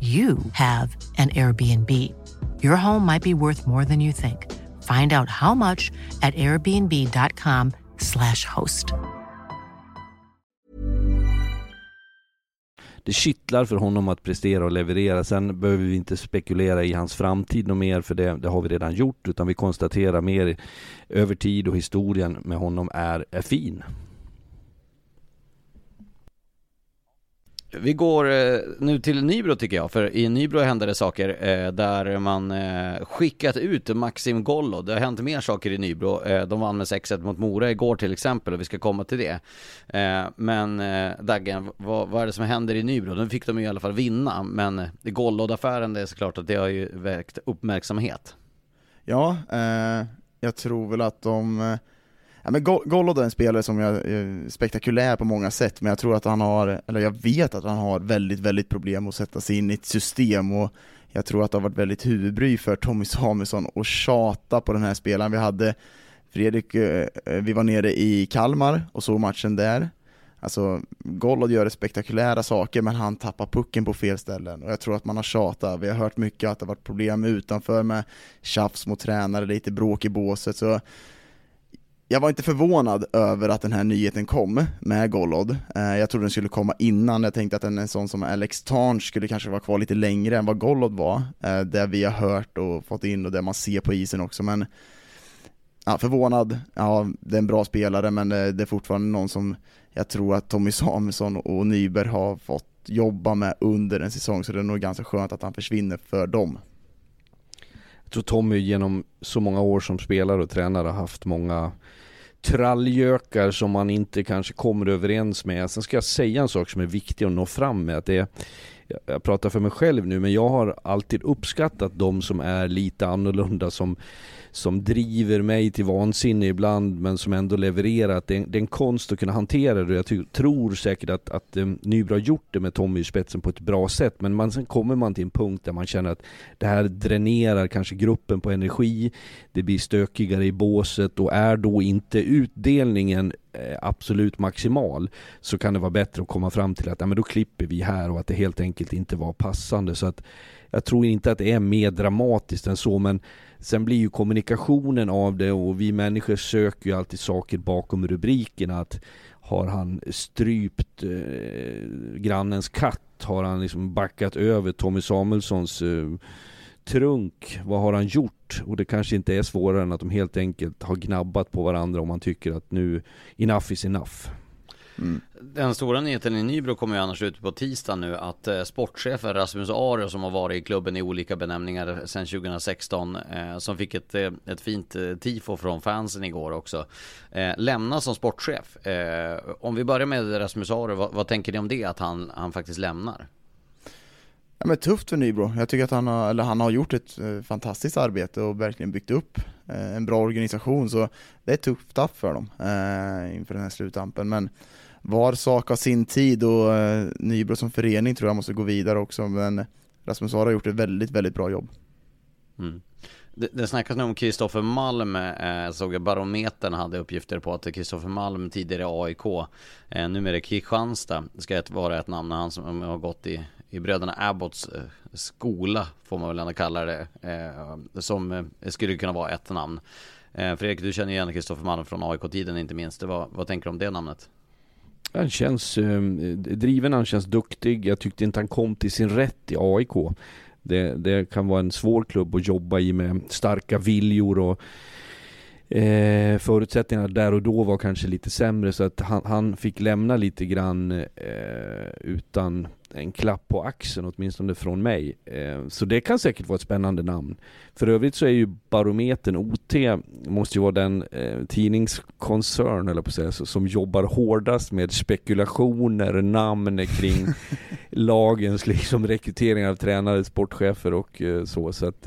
you have an Airbnb. Your home might be worth more than you think. Find out how much at airbnb.com slash host. Det kittlar för honom att prestera och leverera. Sen behöver vi inte spekulera i hans framtid och mer, för det, det har vi redan gjort, utan vi konstaterar mer över tid och historien med honom är, är fin. Vi går eh, nu till Nybro tycker jag, för i Nybro händer det saker eh, där man eh, skickat ut Maxim Gollo. Det har hänt mer saker i Nybro. De vann med 6-1 mot Mora igår till exempel och vi ska komma till det. Men Daggen, vad, vad, är det som händer i Nybro? Nu fick de ju i alla fall vinna, men Gollo-affären, det är såklart att det har ju väckt uppmärksamhet. Ja, eh, jag tror väl att de Ja, men Gollod är en spelare som är eh, spektakulär på många sätt, men jag tror att han har, eller jag vet att han har väldigt, väldigt problem att sätta sig in i ett system och jag tror att det har varit väldigt huvudbry för Tommy Samuelsson att tjata på den här spelaren. Vi hade Fredrik, eh, eh, vi var nere i Kalmar och såg matchen där. Alltså, Gollod gör spektakulära saker men han tappar pucken på fel ställen och jag tror att man har tjatat. Vi har hört mycket att det har varit problem utanför med tjafs mot tränare, lite bråk i båset så jag var inte förvånad över att den här nyheten kom med Golod. Eh, jag trodde den skulle komma innan, jag tänkte att en sån som Alex Tarn skulle kanske vara kvar lite längre än vad Golod var, eh, det vi har hört och fått in och det man ser på isen också, men ja, förvånad, ja det är en bra spelare men eh, det är fortfarande någon som jag tror att Tommy Samuelsson och Nyberg har fått jobba med under en säsong, så det är nog ganska skönt att han försvinner för dem. Jag tror Tommy genom så många år som spelare och tränare har haft många trallgökar som man inte kanske kommer överens med. Sen ska jag säga en sak som är viktig att nå fram med. Att det är, jag pratar för mig själv nu, men jag har alltid uppskattat de som är lite annorlunda, som som driver mig till vansinne ibland men som ändå levererar. Det är, det är en konst att kunna hantera det jag tror säkert att, att eh, Nybro har gjort det med Tommy i spetsen på ett bra sätt men man, sen kommer man till en punkt där man känner att det här dränerar kanske gruppen på energi, det blir stökigare i båset och är då inte utdelningen eh, absolut maximal så kan det vara bättre att komma fram till att ja, men då klipper vi här och att det helt enkelt inte var passande. Så att jag tror inte att det är mer dramatiskt än så men Sen blir ju kommunikationen av det och vi människor söker ju alltid saker bakom rubrikerna. Att har han strypt eh, grannens katt? Har han liksom backat över Tommy Samuelssons eh, trunk? Vad har han gjort? Och det kanske inte är svårare än att de helt enkelt har gnabbat på varandra om man tycker att nu enough is enough. Mm. Den stora nyheten i Nybro kommer ju annars ut på tisdag nu att eh, sportchefen Rasmus Aro som har varit i klubben i olika benämningar sedan 2016 eh, som fick ett, eh, ett fint eh, tifo från fansen igår också eh, lämnar som sportchef. Eh, om vi börjar med Rasmus Aro, vad, vad, tänker ni om det att han, han faktiskt lämnar? Ja, men tufft för Nybro. Jag tycker att han har, eller han har gjort ett eh, fantastiskt arbete och verkligen byggt upp en bra organisation, så det är tufft tapp för dem eh, inför den här sluttampen. Men var sak har sin tid och eh, Nybro som förening tror jag måste gå vidare också, men Rasmus Ara har gjort ett väldigt, väldigt bra jobb. Mm. Det, det snackas nu om Kristoffer Malm, eh, såg jag Barometern hade uppgifter på att Kristoffer Malm tidigare AIK, eh, numera Kristianstad, ska vara ett namn, han som har gått i, i bröderna Abbotts eh, skola, får man väl ändå kalla det, eh, som eh, skulle kunna vara ett namn. Eh, Fredrik, du känner igen Kristoffer Malm från AIK-tiden inte minst, vad, vad tänker du om det namnet? Han känns eh, driven, han känns duktig. Jag tyckte inte han kom till sin rätt i AIK. Det, det kan vara en svår klubb att jobba i med starka viljor och eh, förutsättningarna där och då var kanske lite sämre så att han, han fick lämna lite grann eh, utan en klapp på axeln åtminstone från mig. Eh, så det kan säkert vara ett spännande namn. För övrigt så är ju Barometern, OT, måste ju vara den eh, tidningskoncern eller på säga, som jobbar hårdast med spekulationer, namn kring lagens liksom rekrytering av tränare, sportchefer och eh, så. Så att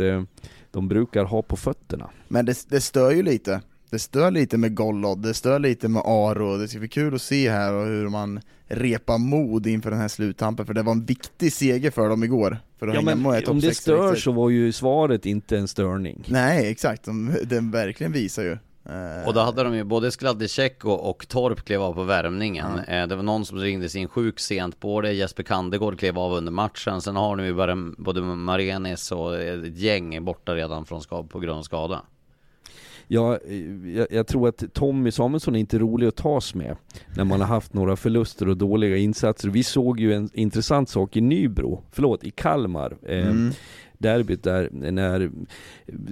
de brukar ha på fötterna. Men det, det stör ju lite. Det stör lite med Gollod, det stör lite med Aro, det ska bli kul att se här och hur man repar mod inför den här sluttampen, för det var en viktig seger för dem igår. För att ja, men med om det stör riktigt. så var ju svaret inte en störning. Nej, exakt, de, den verkligen visar ju. Eh, och då hade de ju både Skladicek och, och Torp klev av på värmningen. Mm. Det var någon som ringde in sjuk sent på det. Jesper Kandegård klev av under matchen. Sen har de ju bara både Marenis och ett gäng borta redan från skad, på grund av skada. Ja, jag, jag, tror att Tommy Samuelsson är inte rolig att tas med när man har haft några förluster och dåliga insatser. Vi såg ju en intressant sak i Nybro, förlåt, i Kalmar. Eh, mm. derbyt där när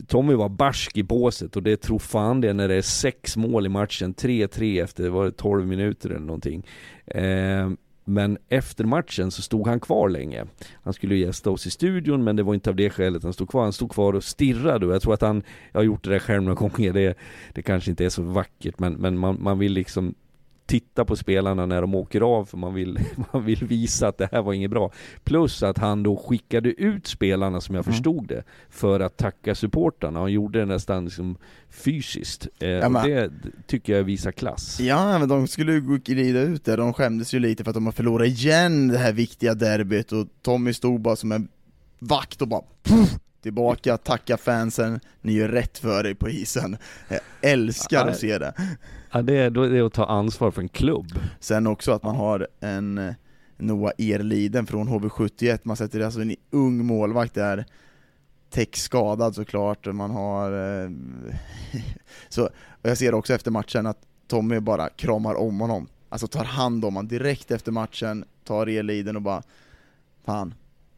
Tommy var barsk i båset och det tror fan det när det är sex mål i matchen, 3-3 efter, var det 12 minuter eller någonting. Eh, men efter matchen så stod han kvar länge. Han skulle gästa oss i studion men det var inte av det skälet han stod kvar. Han stod kvar och stirrade och jag tror att han, jag har gjort det där själv några gånger, det, det kanske inte är så vackert men, men man, man vill liksom titta på spelarna när de åker av för man vill, man vill visa att det här var inget bra. Plus att han då skickade ut spelarna som jag mm. förstod det för att tacka supportarna. Han gjorde det nästan liksom fysiskt. Eh, ja, och det tycker jag visar klass. Ja men de skulle ju glida ut där, de skämdes ju lite för att de har förlorat igen det här viktiga derbyt och Tommy stod bara som en vakt och bara puff, tillbaka, tacka fansen, ni gör rätt för er på isen. Jag älskar att se det. Ja, det är, då är att ta ansvar för en klubb. Sen också att man har en eh, Noah Erliden från HV71, man sätter alltså en ung målvakt där, Täck skadad såklart, man har... Eh, så, och jag ser också efter matchen att Tommy bara kramar om honom, alltså tar hand om honom direkt efter matchen, tar Erliden och bara Fan,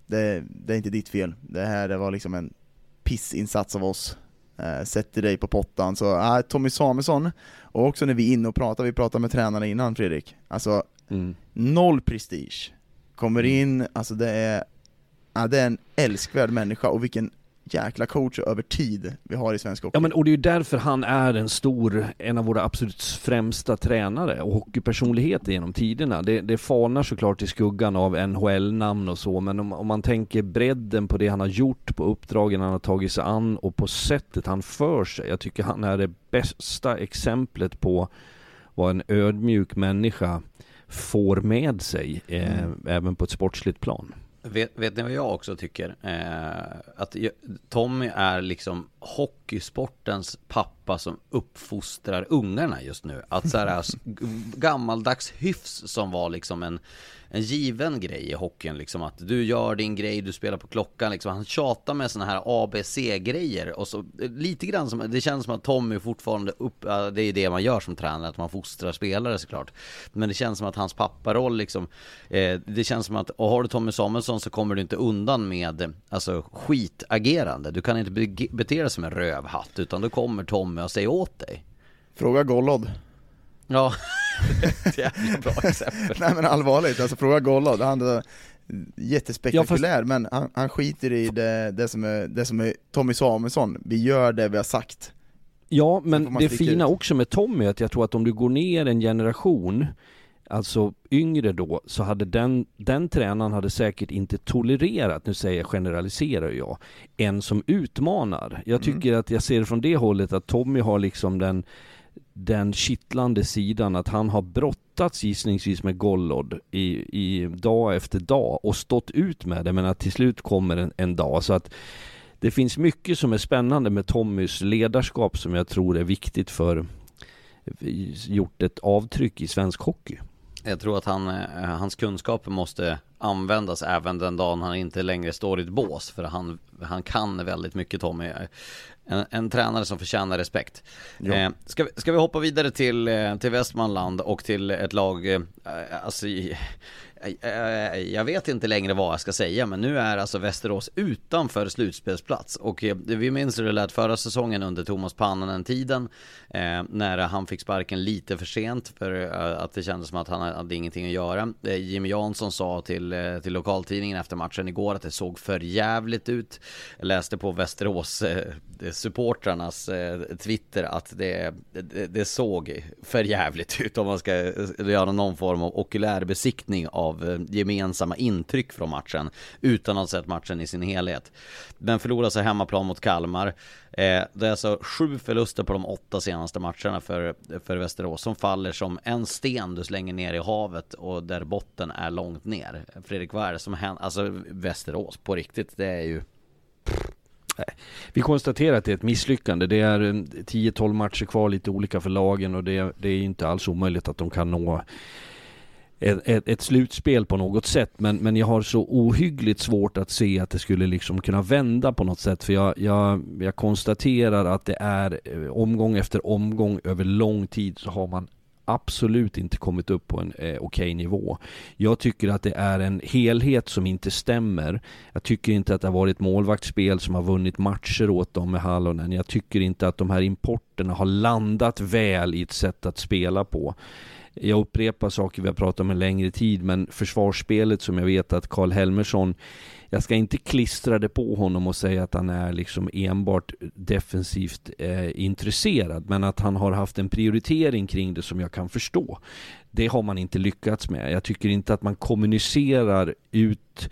det, det är inte ditt fel, det här det var liksom en pissinsats av oss, sätter dig på pottan, så äh, Tommy Samuelsson och också när vi är inne och pratar, vi pratade med tränarna innan Fredrik, alltså mm. noll prestige. Kommer mm. in, alltså det är, ja, det är en älskvärd människa och vilken jäkla coach över tid vi har i svensk hockey. Ja men och det är ju därför han är en stor, en av våra absolut främsta tränare och hockeypersonligheter genom tiderna. Det, det fanar såklart i skuggan av NHL-namn och så, men om, om, man tänker bredden på det han har gjort, på uppdragen han har tagit sig an och på sättet han för sig. Jag tycker han är det bästa exemplet på vad en ödmjuk människa får med sig, eh, mm. även på ett sportsligt plan. Vet, vet ni vad jag också tycker? Eh, att Tommy är liksom hockeysportens pappa som uppfostrar ungarna just nu. Att så här, gammaldags hyfs som var liksom en en given grej i hockeyn liksom att du gör din grej, du spelar på klockan liksom. Han tjatar med såna här ABC-grejer och så eh, lite grann som, det känns som att Tommy fortfarande upp, det är ju det man gör som tränare, att man fostrar spelare såklart. Men det känns som att hans papparoll liksom, eh, det känns som att, och har du Tommy Samuelsson så kommer du inte undan med, alltså skitagerande. Du kan inte bete dig som en rövhatt, utan då kommer Tommy och säger åt dig. Fråga Gollod. Ja, ett jävla bra exempel. Nej men allvarligt, alltså fråga Gollod, han är jättespektakulär, ja, fast... men han, han skiter i det, det, som är, det som är Tommy Samuelsson, vi gör det vi har sagt. Ja, men det fina ut. också med Tommy är att jag tror att om du går ner en generation alltså yngre då, så hade den, den tränaren hade säkert inte tolererat, nu säger jag generaliserar jag, en som utmanar. Jag Mm. tycker att jag ser det från det hållet att Tommy har liksom den den kittlande sidan att han har brottats gissningsvis med Gollod i, i dag efter dag och stått ut med det men att till slut kommer en, en dag så att det finns mycket som är spännande med Tommys ledarskap som jag tror är viktigt för eh, gjort ett avtryck i svensk hockey. Jag tror att han, eh, hans kunskaper måste användas även den dagen han inte längre står i ett bås. För han, han kan väldigt mycket Tommy. En, en tränare som förtjänar respekt. Ja. Eh, ska, ska vi hoppa vidare till, eh, till Västmanland och till ett lag, eh, alltså i- jag vet inte längre vad jag ska säga men nu är alltså Västerås utanför slutspelsplats och eh, vi minns hur det lät förra säsongen under Thomas Pannanen-tiden eh, när han fick sparken lite för sent för eh, att det kändes som att han hade ingenting att göra. Jimmy Jansson sa till, till lokaltidningen efter matchen igår att det såg för jävligt ut. Jag läste på Västerås supportrarnas Twitter att det, det, det såg för jävligt ut om man ska göra någon form av okulärbesiktning av av eh, gemensamma intryck från matchen utan att ha sett matchen i sin helhet. Men förlorade sig hemmaplan mot Kalmar. Eh, det är alltså sju förluster på de åtta senaste matcherna för, för Västerås som faller som en sten du slänger ner i havet och där botten är långt ner. Fredrik, vad är det som händer? Alltså Västerås på riktigt, det är ju Vi konstaterar att det är ett misslyckande. Det är 10-12 matcher kvar, lite olika för lagen och det, det är inte alls omöjligt att de kan nå ett, ett, ett slutspel på något sätt. Men, men jag har så ohyggligt svårt att se att det skulle liksom kunna vända på något sätt. För jag, jag, jag konstaterar att det är eh, omgång efter omgång över lång tid så har man absolut inte kommit upp på en eh, okej nivå. Jag tycker att det är en helhet som inte stämmer. Jag tycker inte att det har varit målvaktsspel som har vunnit matcher åt dem med Hallonen. Jag tycker inte att de här importerna har landat väl i ett sätt att spela på. Jag upprepar saker vi har pratat om en längre tid, men försvarsspelet som jag vet att Karl Helmersson jag ska inte klistra det på honom och säga att han är liksom enbart defensivt eh, intresserad, men att han har haft en prioritering kring det som jag kan förstå. Det har man inte lyckats med. Jag tycker inte att man kommunicerar ut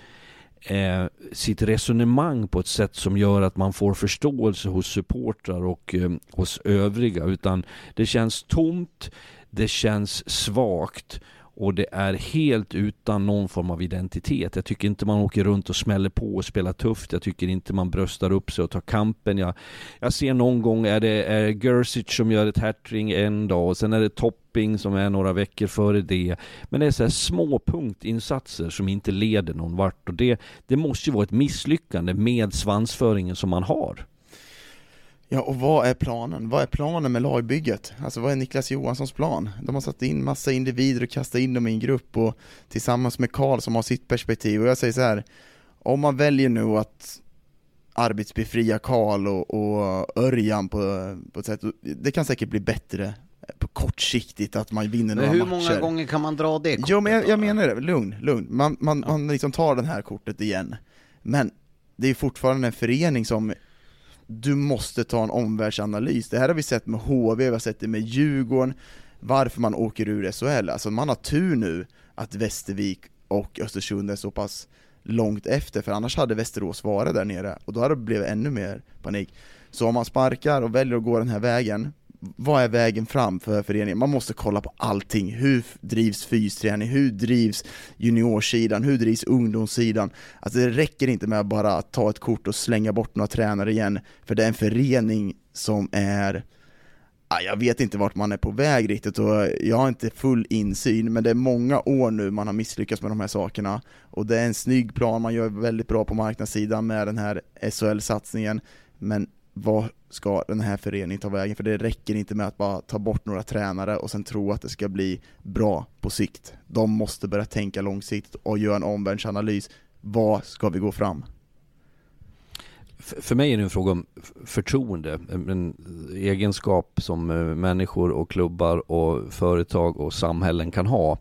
eh, sitt resonemang på ett sätt som gör att man får förståelse hos supportrar och eh, hos övriga, utan det känns tomt, det känns svagt och det är helt utan någon form av identitet. Jag tycker inte man åker runt och smäller på och spelar tufft. Jag tycker inte man bröstar upp sig och tar kampen. Jag, jag ser någon gång är det är Gersic som gör ett hattring en dag och sen är det Topping som är några veckor före det. Men det är så här små punktinsatser som inte leder någon vart och det, det måste ju vara ett misslyckande med svansföringen som man har. Ja, och vad är planen? Vad är planen med lagbygget? Alltså vad är Niklas Johanssons plan? De har satt in massa individer och kastat in dem i en grupp och tillsammans med Karl som har sitt perspektiv och jag säger så här om man väljer nu att arbetsbefria Karl och, och Örjan på, på ett sätt, det kan säkert bli bättre på kortsiktigt att man vinner Men några hur matcher. många gånger kan man dra det Jo men jag, kortet jag menar det, lugn, lugn. Man, man, man liksom tar det här kortet igen. Men det är fortfarande en förening som du måste ta en omvärldsanalys. Det här har vi sett med HV, vi har sett det med Djurgården, varför man åker ur SHL. Alltså man har tur nu att Västervik och Östersund är så pass långt efter, för annars hade Västerås varit där nere, och då hade det blivit ännu mer panik. Så om man sparkar och väljer att gå den här vägen, vad är vägen fram för föreningen? Man måste kolla på allting. Hur drivs fysträning? Hur drivs juniorsidan? Hur drivs ungdomssidan? Alltså det räcker inte med att bara ta ett kort och slänga bort några tränare igen, för det är en förening som är jag vet inte vart man är på väg riktigt och jag har inte full insyn, men det är många år nu man har misslyckats med de här sakerna och det är en snygg plan, man gör väldigt bra på marknadssidan med den här SHL-satsningen, men vad ska den här föreningen ta vägen? För det räcker inte med att bara ta bort några tränare och sen tro att det ska bli bra på sikt. De måste börja tänka långsiktigt och göra en omvärldsanalys. Vad ska vi gå fram? För mig är det en fråga om förtroende, en en egenskap som eh, människor och klubbar och företag och samhällen kan ha.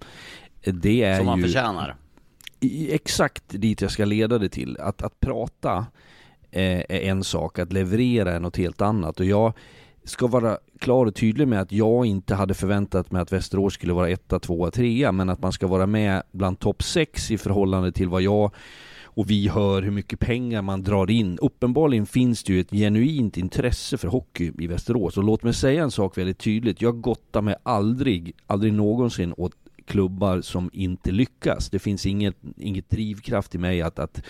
Det är Som man ju förtjänar. exakt dit jag ska leda det till. Att, att prata Eh, är en sak, att leverera är något helt annat. Och jag ska vara klar och tydlig med att jag inte hade förväntat mig att Västerås skulle vara etta, tvåa, trea, men att man ska vara med bland topp sex i förhållande till vad jag och vi hör hur mycket pengar man drar in. Uppenbarligen finns det ju ett genuint intresse för hockey i Västerås och låt mig säga en sak väldigt tydligt. Jag gottar mig aldrig, aldrig någonsin åt klubbar som inte lyckas. Det finns inget, inget drivkraft i mig att, att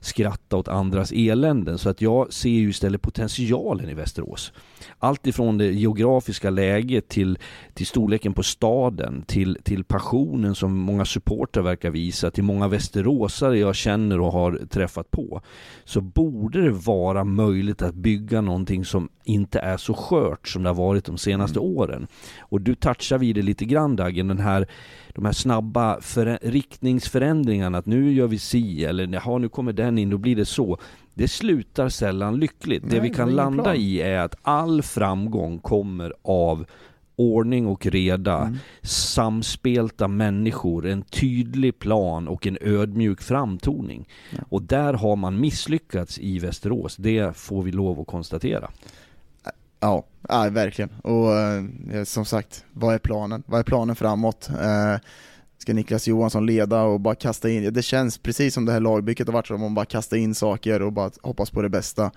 skratta åt andras eländen. Så att jag ser ju istället potentialen i Västerås. Allt ifrån det geografiska läget till, till storleken på staden, till, till passionen som många supportrar verkar visa, till många västeråsare jag känner och har träffat på. Så borde det vara möjligt att bygga någonting som inte är så skört som det har varit de senaste mm. åren. Och du touchar vid det lite grann Dagen, den här de här snabba riktningsförändringarna, att nu gör vi si, eller jaha nu kommer den in, då blir det så. Det slutar sällan lyckligt. Nej, det vi kan landa plan. i är att all framgång kommer av ordning och reda, mm. samspelta människor, en tydlig plan och en ödmjuk framtoning. Ja. Och där har man misslyckats i Västerås, det får vi lov att konstatera. Ja, ja verkligen. Och eh, eh, som sagt, vad är planen? Vad är planen framåt? Eh, ska Niklas Johansson leda och bara kasta in, det känns precis som det här lagbygget har varit som om bara kasta in saker och bara hoppas på det bästa.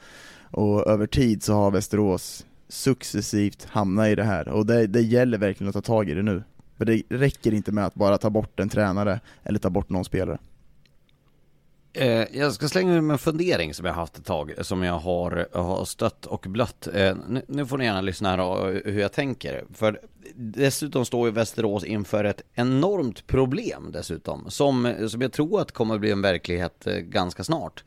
Och över tid så har Västerås successivt hamnat i det här och det, det gäller verkligen att ta tag i det nu. För det räcker inte med att bara ta bort en tränare eller ta bort någon spelare. Eh, jag ska slänga med en fundering som jag haft ett tag, som jag har, har stött och blött. Eh, nu, får ni gärna lyssna här hur jag tänker. För dessutom står ju Västerås inför ett enormt problem dessutom, som, som jag tror att kommer bli en verklighet eh, ganska snart.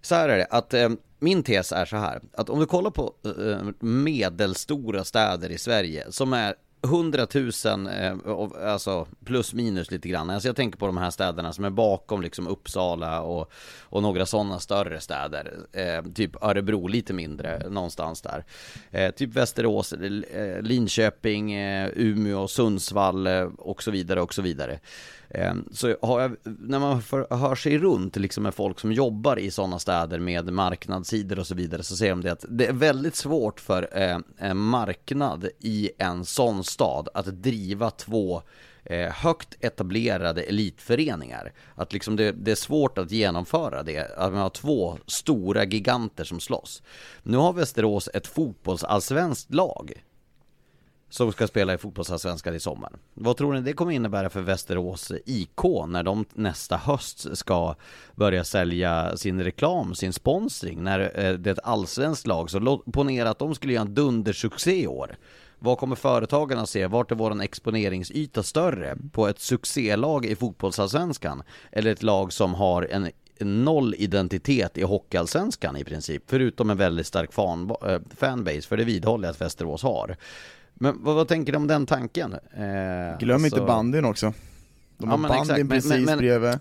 Så här är det, att eh, min tes är så här, att om du kollar på eh, eh, medelstora städer i Sverige som är 100 000, eh, alltså plus minus lite grann. Alltså jag tänker på de här städerna som är bakom liksom Uppsala och, och några sådana större städer. Eh, typ Örebro, lite mindre någonstans där. Eh, typ Västerås, eh, Linköping, eh, Umeå, Sundsvall eh, och så vidare och så vidare. Eh, så så jag, när man för, hör sig runt liksom med folk som jobbar i sådana städer med marknadssidor och så vidare så ser de det att det är väldigt svårt för eh, en marknad i en sån stad att driva två eh, högt etablerade elitföreningar. Att liksom det, det, är svårt att genomföra det, att man har två stora giganter som slåss. Nu har Västerås ett fotbollsallsvenskt lag som ska spela i fotbollsallsvenskan i sommar. Vad tror ni det kommer innebära för Västerås IK när de nästa höst ska börja sälja sin reklam, sin sponsring, när eh, det är ett allsvenskt lag, så ponera att de skulle göra en dundersuccé i år. Vad kommer företagen att se? Vart är våran exponeringsyta större? På ett succélag i fotbollsallsvenskan? Eller ett lag som har en noll identitet i Hockeyallsvenskan i princip, förutom en väldigt stark fan, eh, fanbase, för det vidhåller jag att Västerås har. Men vad, vad, tänker du om den tanken? Eh, Glöm alltså... inte bandyn också. De har ja, bandyn exakt. precis men, men, bredvid.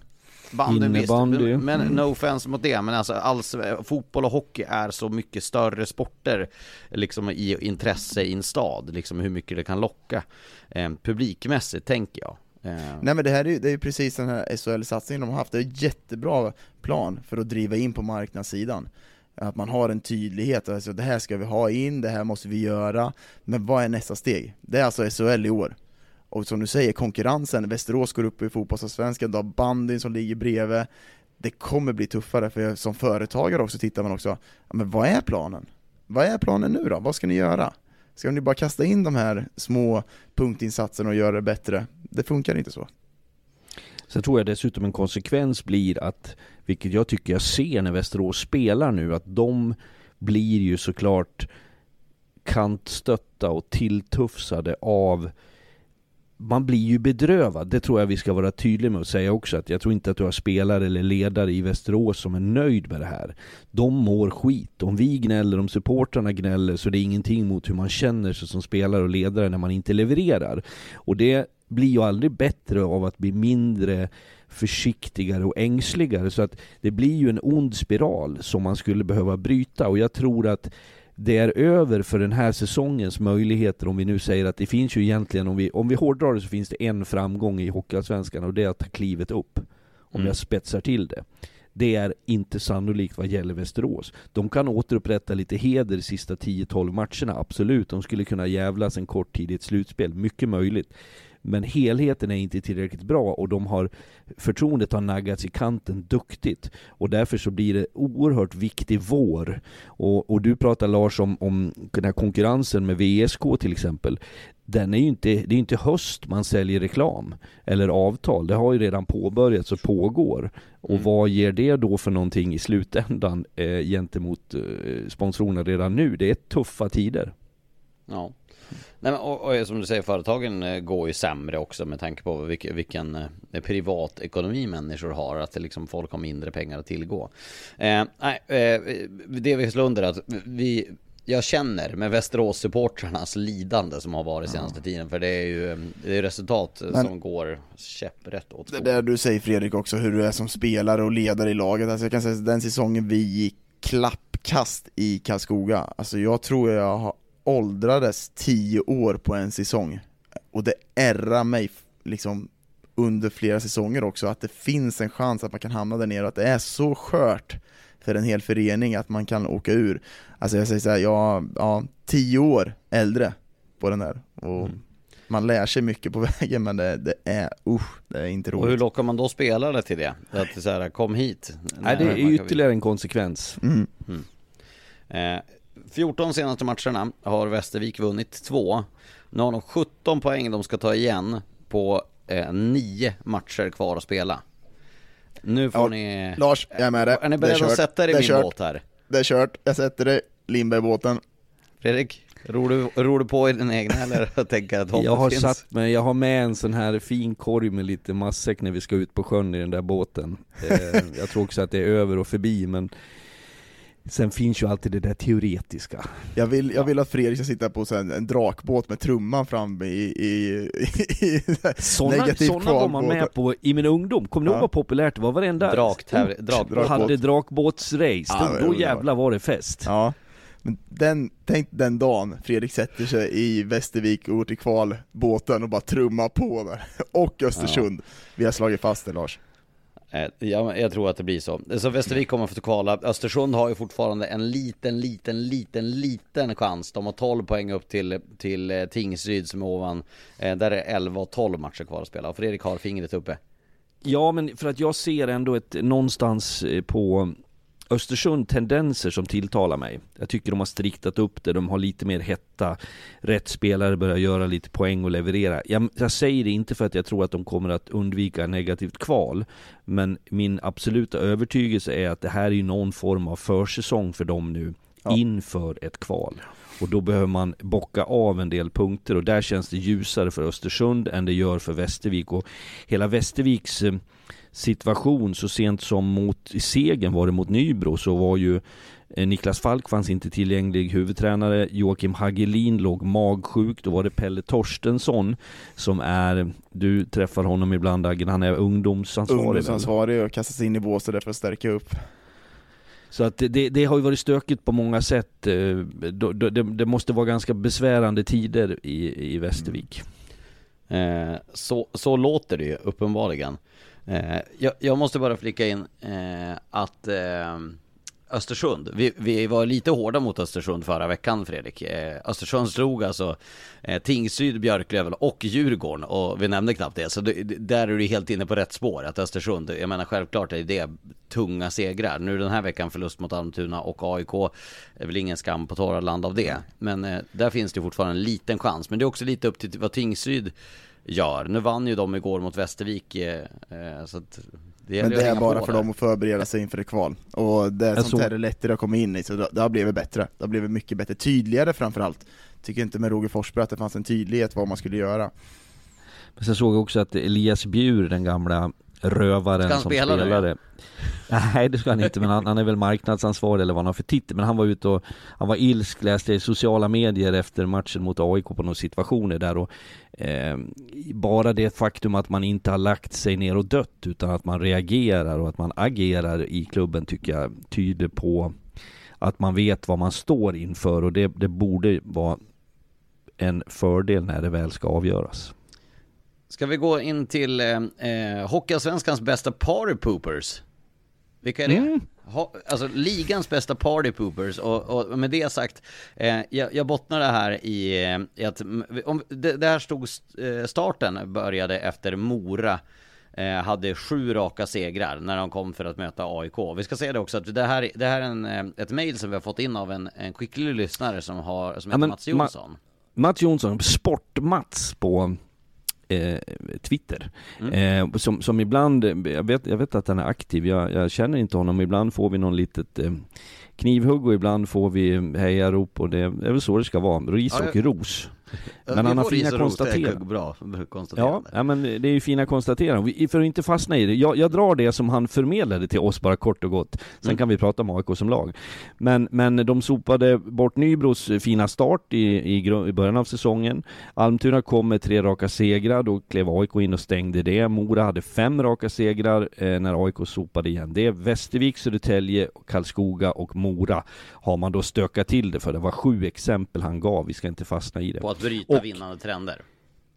Bandyn visst, men, men mm. no offense mot det, men alltså alls, fotboll och hockey är så mycket större sporter liksom i intresse i en stad, liksom hur mycket det kan locka eh, publikmässigt tänker jag. Eh. Nej men det här är ju, det är precis den här SHL-satsningen de har haft, det är en jättebra plan för att driva in på marknadssidan. Att man har en tydlighet, alltså det här ska vi ha in, det här måste vi göra, men vad är nästa steg? Det är alltså SHL i år. Och som du säger, konkurrensen, Västerås går upp i fotbollsallsvenskan, du har bandyn som ligger bredvid, det kommer bli tuffare, för som företagare också tittar man också, men vad är planen? Vad är planen nu då? Vad ska ni göra? Ska ni bara kasta in de här små punktinsatserna och göra det bättre? Det funkar inte så. Sen tror jag dessutom en konsekvens blir att, vilket jag tycker jag ser när Västerås spelar nu, att de blir ju såklart kantstötta och tilltufsade av man blir ju bedrövad, det tror jag vi ska vara tydliga med att säga också att jag tror inte att du har spelare eller ledare i Västerås som är nöjd med det här. De mår skit. Om vi gnäller, om supportrarna gnäller så det är ingenting mot hur man känner sig som spelare och ledare när man inte levererar. Och det blir ju aldrig bättre av att bli mindre försiktigare och ängsligare. Så att det blir ju en ond spiral som man skulle behöva bryta. Och jag tror att det är över för den här säsongens möjligheter om vi nu säger att det finns ju egentligen, om vi, om vi hårdrar det så finns det en framgång i Hockeyallsvenskan och det är att ta klivet upp. Om mm. jag spetsar till det. Det är inte sannolikt vad gäller Västerås. De kan återupprätta lite heder de sista 10-12 matcherna, absolut. De skulle kunna jävlas en kort tid i ett slutspel, mycket möjligt. Men helheten är inte tillräckligt bra och de har förtroendet har naggats i kanten duktigt. Och därför så blir det oerhört viktig vår. Och, och du pratar Lars om, om den här konkurrensen med VSK till exempel. Den är ju inte, det är inte höst man säljer reklam eller avtal. Det har ju redan påbörjats och pågår. Och Mm. vad ger det då för någonting i slutändan eh, gentemot eh, sponsorerna redan nu? Det är tuffa tider. Ja. Nej, men, och, och som du säger, företagen eh, går ju sämre också med tanke på vilken, vilken eh, privatekonomi människor har. Att det liksom, folk har mindre pengar att tillgå. Eh, nej, eh, det vi slår under är att vi jag känner med Västerås-supportrarnas lidande som har varit senaste tiden För det är ju eh, det är resultat Men- som går käpprätt åt Det där du säger Fredrik också, hur du är som spelare och ledare i laget. Alltså jag kan säga den säsongen vi gick klappkast i Karlskoga, alltså jag tror jag har åldrades 10 år på en säsong. Och det ärrar mig liksom under flera säsonger också, att det finns en chans att man kan hamna där nere och att det är så skört för en hel förening att man kan åka ur. Alltså jag säger såhär, jag, ja, 10 år äldre på den där. Och man lär sig mycket på vägen men det, det är, usch, det är inte Och hur roligt. lockar man då spelare till det? Att så här, kom hit Nej, det är ytterligare en konsekvens. Mm. Eh, 14 senaste matcherna har Västervik vunnit två. Nu har de 17 poäng de ska ta igen på eh, 9 matcher kvar att spela. Nu får Ja, ni... Lars, jag är med dig. Är ni beredda att sätta er i Det är min kört. båt här? Det är kört, jag sätter dig, Lindbergbåten. Fredrik, ror du, ror du på i din egna eller tänker att Jag har finns? satt mig, jag har med en sån här fin korg med lite matsäck när vi ska ut på sjön i den där båten. Eh, jag tror också att det är över och förbi men Sen finns ju alltid det där teoretiska. Jag vill, jag vill att Fredrik ska sitta på här en drakbåt med trumman fram i, i, i, i Såna, negativ såna var man med på i min ungdom, kommer du Ja. ihåg vad populärt det var? Varenda Draktävling- ort drakbåt. hade drakbåtsrace, Ja, då, då jävlar var det fest. Ja, men den, tänk den dagen Fredrik sätter sig i Västervik och går till kvalbåten och bara trummar på där. Och Östersund. Vi har slagit fast det Lars. Eh, jag, jag tror att det blir så. Så Västervik kommer att få kvala. Östersund har ju fortfarande en liten, liten, liten, liten chans. De har 12 poäng upp till, till eh, Tingsryd som är ovan. Eh, där är 11 och 12 matcher kvar att spela. Och Fredrik har fingret uppe. Ja men för att jag ser ändå ett, någonstans på Östersund tendenser som tilltalar mig. Jag tycker de har striktat upp det, de har lite mer hetta. Rätt spelare börjar göra lite poäng och leverera. Jag, jag säger det inte för att jag tror att de kommer att undvika negativt kval. Men min absoluta övertygelse är att det här är någon form av försäsong för dem nu Ja. inför ett kval. Och då behöver man bocka av en del punkter och där känns det ljusare för Östersund än det gör för Västervik. Och hela Västerviks eh, situation så sent som mot i segern var det mot Nybro så var ju eh, Niklas Falk fanns inte tillgänglig huvudtränare, Joakim Hagelin låg magsjuk, då var det Pelle Torstensson som är, du träffar honom ibland Aggen, han är ungdomsansvarig? Ungdomsansvarig och kastas in i båset där för att stärka upp. Så att det, det, har ju varit stökigt på många sätt. Eh, Det, det måste vara ganska besvärande tider i, i Västervik. Eh, så, så låter det ju uppenbarligen. Eh, jag, jag måste bara flika in eh, att eh, Östersund, vi, vi var lite hårda mot Östersund förra veckan Fredrik. Eh, Östersund slog alltså eh, Tingsryd, Björklöven och Djurgården och vi nämnde knappt det. Så det, det- där är du helt inne på rätt spår. Att Östersund, jag menar självklart är det tunga segrar. Nu den här veckan förlust mot Almtuna och AIK är väl ingen skam på torra land av det. Men eh, där finns det fortfarande en liten chans. Men det är också lite upp till vad Tingsryd gör. Nu vann ju de igår mot Västervik. Eh, eh, så att det Men det är bara för där. dem att förbereda sig inför ett kval. Och det är sånt här är lättare att komma in i, så det, det har blivit bättre. Det har blivit mycket bättre, tydligare framförallt. Tycker inte med Roger Forsberg att det fanns en tydlighet vad man skulle göra. Men sen såg jag också att Elias Bjur, den gamla rövaren som spela nu? spelade Nej det ska han inte men han, han är väl marknadsansvarig eller vad han har för titel Men han var ute och Han var ilsk, läste i sociala medier efter matchen mot AIK på några situationer där och eh, Bara det faktum att man inte har lagt sig ner och dött utan att man reagerar och att man agerar i klubben tycker jag tyder på Att man vet vad man står inför och det, det borde vara en fördel när det väl ska avgöras. Ska vi gå in till eh, eh, Hockeyallsvenskans bästa party poopers? Vilka är det? Mm. Ha, alltså ligans bästa party poopers och, och med det sagt, eh, jag, jag bottnar det här i, eh, i att, om, det, det här stod, st- eh, starten började efter Mora eh, hade sju raka segrar när de kom för att möta AIK. Vi ska säga det också att det här, det här är en, ett mail som vi har fått in av en, en skicklig lyssnare som, har, som Ja, heter men Mats Ma- Jonsson. Mats Jonsson, Sport-Mats på eh, Twitter. Mm. Eh, som, som ibland, jag vet, jag vet att han är aktiv, jag, jag känner inte honom, ibland får vi någon litet eh, knivhugg och ibland får vi hejarop och det är väl så det ska vara, ris Ja, och jag- ros. Men han har fina är konstateranden. Bra Ja, konstaterande. ja, men det är ju fina konstateranden. För att inte fastna i det, jag, jag drar det som han förmedlade till oss bara kort och gott. Sen Mm. kan vi prata om AIK som lag. Men, men de sopade bort Nybros fina start i, i, i början av säsongen. Almtuna kom med tre raka segrar, då klev AIK in och stängde det. Mora hade fem raka segrar eh, när AIK sopade igen det. Västervik, Södertälje, Karlskoga och Mora har man då stökat till det för. Det var sju exempel han gav, vi ska inte fastna i det. På att bryta Och- vinnande trender.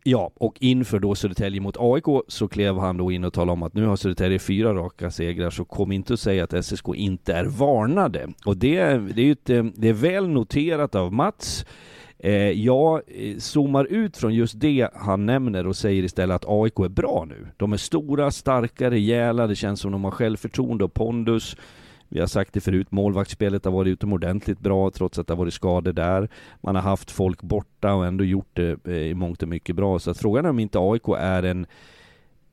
Ja, och inför då Södertälje mot AIK så klev han då in och talade om att nu har Södertälje fyra raka segrar så kom inte att säga att SSK inte är varnade. Och det, det är ju ett, eh, det är väl noterat av Mats. Eh, jag eh, zoomar ut från just det han nämner och säger istället att AIK är bra nu. De är stora, starka, rejäla, det känns som de har självförtroende och pondus. Vi har sagt det förut, målvaktsspelet har varit utomordentligt bra trots att det har varit skador där. Man har haft folk borta och ändå gjort det eh, i mångt och mycket bra. Så att frågan är om inte AIK är en,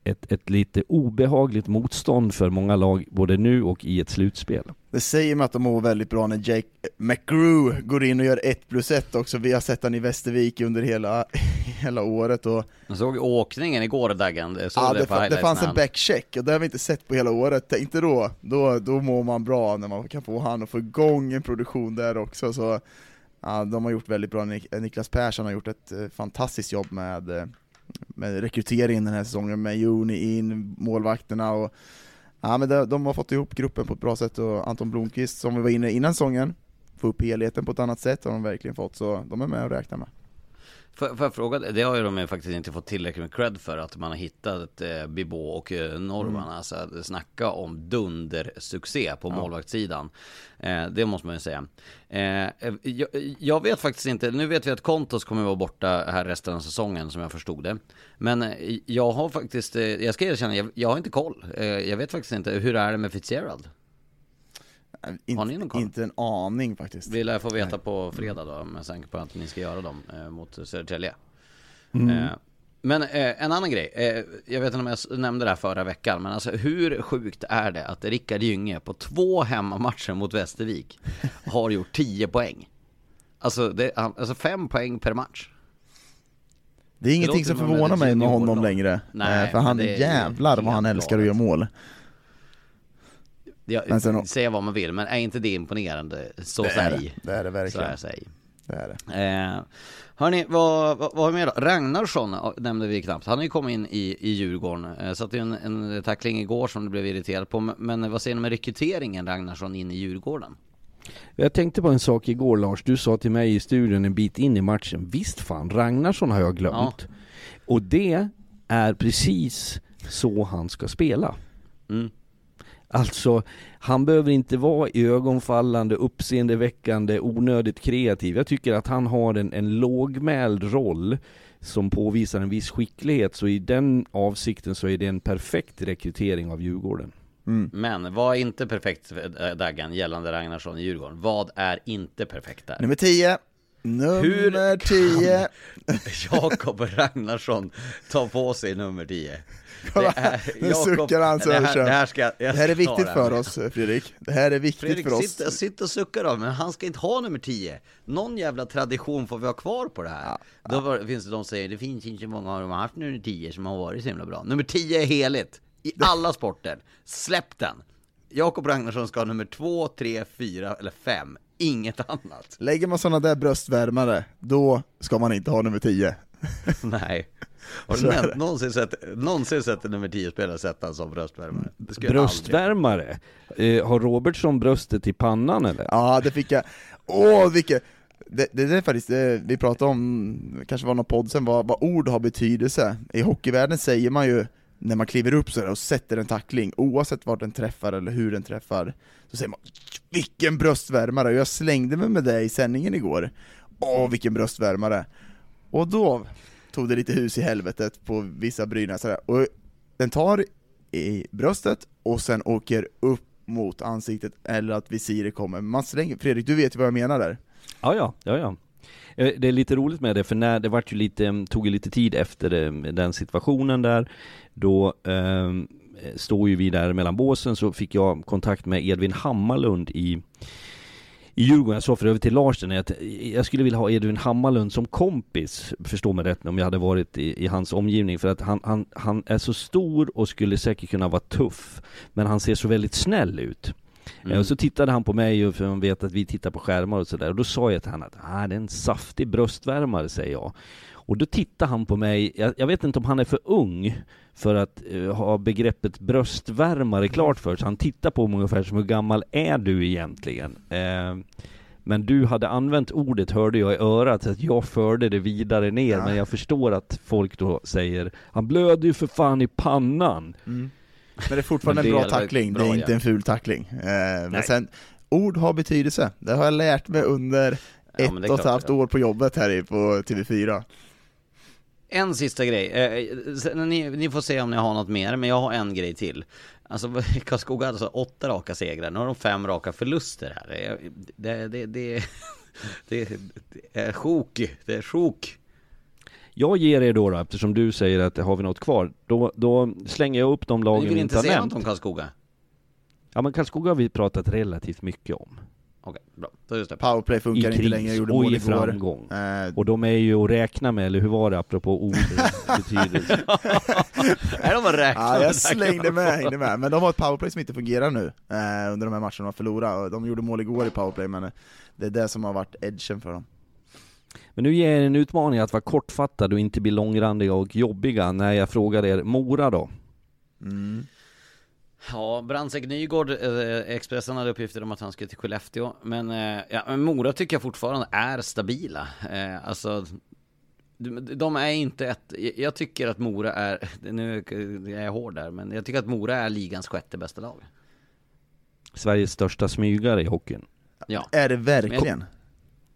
ett, ett lite obehagligt motstånd för många lag, både nu och i ett slutspel. Det säger mig att de mår väldigt bra när Jake McGrew går in och gör 1 plus 1 också, vi har sett han i Västervik under hela, hela året och Jag såg åkningen igår Daggen, ja, det det, det fanns en backcheck och det har vi inte sett på hela året, inte då, då, då mår man bra när man kan få han och få igång en produktion där också. Så ja, de har gjort väldigt bra, Nik- Niklas Persson har gjort ett eh, fantastiskt jobb med, eh, med rekryteringen den här säsongen, med Juni in, målvakterna och Ja men de, de har fått ihop gruppen på ett bra sätt och Anton Blomqvist som vi var inne innan säsongen, få upp helheten på ett annat sätt har de verkligen fått, så de är med och räknar med. Får får jag fråga, det har ju de faktiskt inte fått tillräckligt med cred för att man har hittat eh, Bibå och eh, Norman. Mm. Alltså att snacka om dundersuccé på målvaktssidan. Eh, det måste man ju säga. Eh, jag, jag vet faktiskt inte, nu vet vi att Kontos kommer vara borta här resten av säsongen som jag förstod det. Men eh, jag har faktiskt, eh, jag ska erkänna, jag, jag har inte koll. Eh, jag vet faktiskt inte, hur är det med Fitzgerald? Inte, Har ni någon koll? inte en aning faktiskt. Vi lär få veta på fredag då, med tanke på att ni ska göra dem eh, mot Södertälje. Mm. Eh, men eh, en annan grej, eh, jag vet inte om jag nämnde det här förra veckan, men alltså hur sjukt är det att Rickard Gynge på två hemmamatcher mot Västervik har gjort 10 poäng? Alltså, det, alltså fem poäng per match. Det är ingenting låter som förvånar mig med honom längre, Nej, Eh, för han det är jävlar vad han älskar att göra mål. Jag, sen- säga vad man vill, men är inte det imponerande? Så Det är det, säg. det är det Så verkligen. är säg. Det är det. Eh, hörni, vad, vad, vad har vi med då? Ragnarsson nämnde vi knappt. Han har ju kommit in i, i Djurgården. Eh, satte ju en, en tackling igår som du blev irriterad på. Men vad säger ni med rekryteringen Ragnarsson in i Djurgården? Jag tänkte på en sak igår Lars, du sa till mig i studion en bit in i matchen, visst fan, Ragnarsson har jag glömt. Och det är precis så han ska spela. Mm. Alltså, han behöver inte vara ögonfallande, uppseendeväckande, onödigt kreativ. Jag tycker att han har en, en lågmäld roll som påvisar en viss skicklighet, så i den avsikten så är det en perfekt rekrytering av Djurgården. Mm. Men vad är inte perfekt eh, Daggan gällande Ragnarsson i Djurgården? Vad är inte perfekt där? Nummer 10, nummer 10. Jakob Ragnarsson tar på sig nummer 10. Kolla, nu suckar han det här, Söderström. det här, ska, jag Det här är viktigt det för oss Fredrik, det här är viktigt Fredrik, för oss. sitt, sitt och suckar då, men han ska inte ha nummer 10 Någon jävla tradition får vi ha kvar på det här. Då var, finns det de som säger, det finns inte många av dem har haft nummer 10 som har varit så himla bra. Nummer 10 är heligt, i alla sporter. Släpp den! Jakob Ragnarsson ska ha nummer 2, 3, 4 eller 5 Inget annat. Lägger man sådana där bröstvärmare, då ska man inte ha nummer 10. Nej Har du nämnt, det. någonsin sett, någonsin sett en nummer 10-spelare sätta en sån bröstvärmare? Bröstvärmare? Eh, har Robertsson bröstet i pannan eller? Ja, det fick jag. Åh, vilket... Det, det, det är faktiskt, det, vi pratade om, kanske var någon podd sen, vad, vad ord har betydelse. I hockeyvärlden säger man ju när man kliver upp sådär och sätter en tackling, oavsett vart den träffar eller hur den träffar, så säger man vilken bröstvärmare, jag slängde mig med det i sändningen igår. Åh vilken bröstvärmare! Och då tog det lite hus i helvetet på vissa brynäsare, och den tar i bröstet och sen åker upp mot ansiktet eller att visiret kommer. Man slänger, Fredrik du vet ju vad jag menar där? Ja, ja, ja, ja. Eh, det är lite roligt med det, för när det vart ju lite, tog ju lite tid efter eh, den situationen där, då eh, står ju vi där mellan båsen, så fick jag kontakt med Edvin Hammarlund i i Djurgården, jag sa för övrigt till Lars den, att jag skulle vilja ha Edvin Hammarlund som kompis, förstå mig rätt om jag hade varit i, i hans omgivning, för att han, han, han är så stor och skulle säkert kunna vara tuff, men han ser så väldigt snäll ut. Eh, Och så tittade han på mig, och för man vet att vi tittar på skärmar och sådär, och då sa jag till honom att ah, det är en saftig bröstvärmare, säger jag. Och då tittade han på mig, jag, jag vet inte om han är för ung för att eh, ha begreppet bröstvärmare klart för sig. Han tittar på mig ungefär som hur gammal är du egentligen? Eh, men du hade använt ordet, hörde jag i örat, så att jag förde det vidare ner, Ja. men jag förstår att folk då säger Han blöder ju för fan i pannan! Men det är fortfarande Men en det bra är tackling, bra, det är inte ja. en ful tackling. Eh, men sen, ord har betydelse, det har jag lärt mig under Ja, ett det är och ett halvt ja. år på jobbet här på TV4. En sista grej, eh, sen, ni, ni får se om ni har något mer, men jag har en grej till. Alltså Karlskoga hade alltså åtta raka segrar, nu har de fem raka förluster här. Det, det, det, det, det, är sjok, det är sjok. Jag ger er då, då eftersom du säger att har vi något kvar, då, då slänger jag upp de Ni lagen vill vi inte inte har säga nämnt. något om Karlskoga? Ja men Karlskoga har vi pratat relativt mycket om. Okej, bra. Då är det. Powerplay I funkar inte längre, gjorde och mål i igår. framgång. Eh, Och de är ju att räkna med, eller hur var det apropå ordets betydelse? Är de att räkna? Ja, Det jag slängde med, hängde med. Men de har ett powerplay som inte fungerar nu eh, under de här matcherna de har förlorat. De gjorde mål igår i powerplay, men eh, det är det som har varit edgen för dem. Men nu ger jag er en utmaning att vara kortfattad och inte bli långrandiga och jobbiga när jag frågar er Mora då? Mm. Ja, Brandsäck Nygård, eh, Expressen hade uppgifter om att han skulle till Skellefteå. Men, eh, ja, men Mora tycker jag fortfarande är stabila. Eh, alltså, de, är inte ett, jag tycker att Mora är, nu är jag hård där, men jag tycker att Mora är ligans sjätte bästa lag. Sveriges största smygare i hockeyn. Ja. Är det verkligen?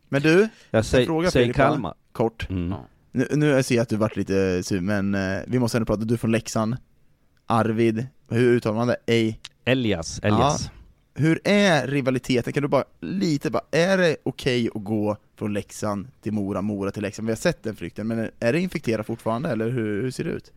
Men du, Jag säger, fråga säg Filip, va? Kalmar. kort. Mm. Ja. Nu, nu ser jag att du varit lite sur, men vi måste ändå prata, du från Leksand. Arvid, hur uttalar man det? Ej. Elias, Elias. Hur är rivaliteten? Kan du bara lite bara, är det okej att gå från Leksand till Mora, Mora till Leksand? Vi har sett den flykten, men är det infekterat fortfarande, eller hur, hur ser det ut?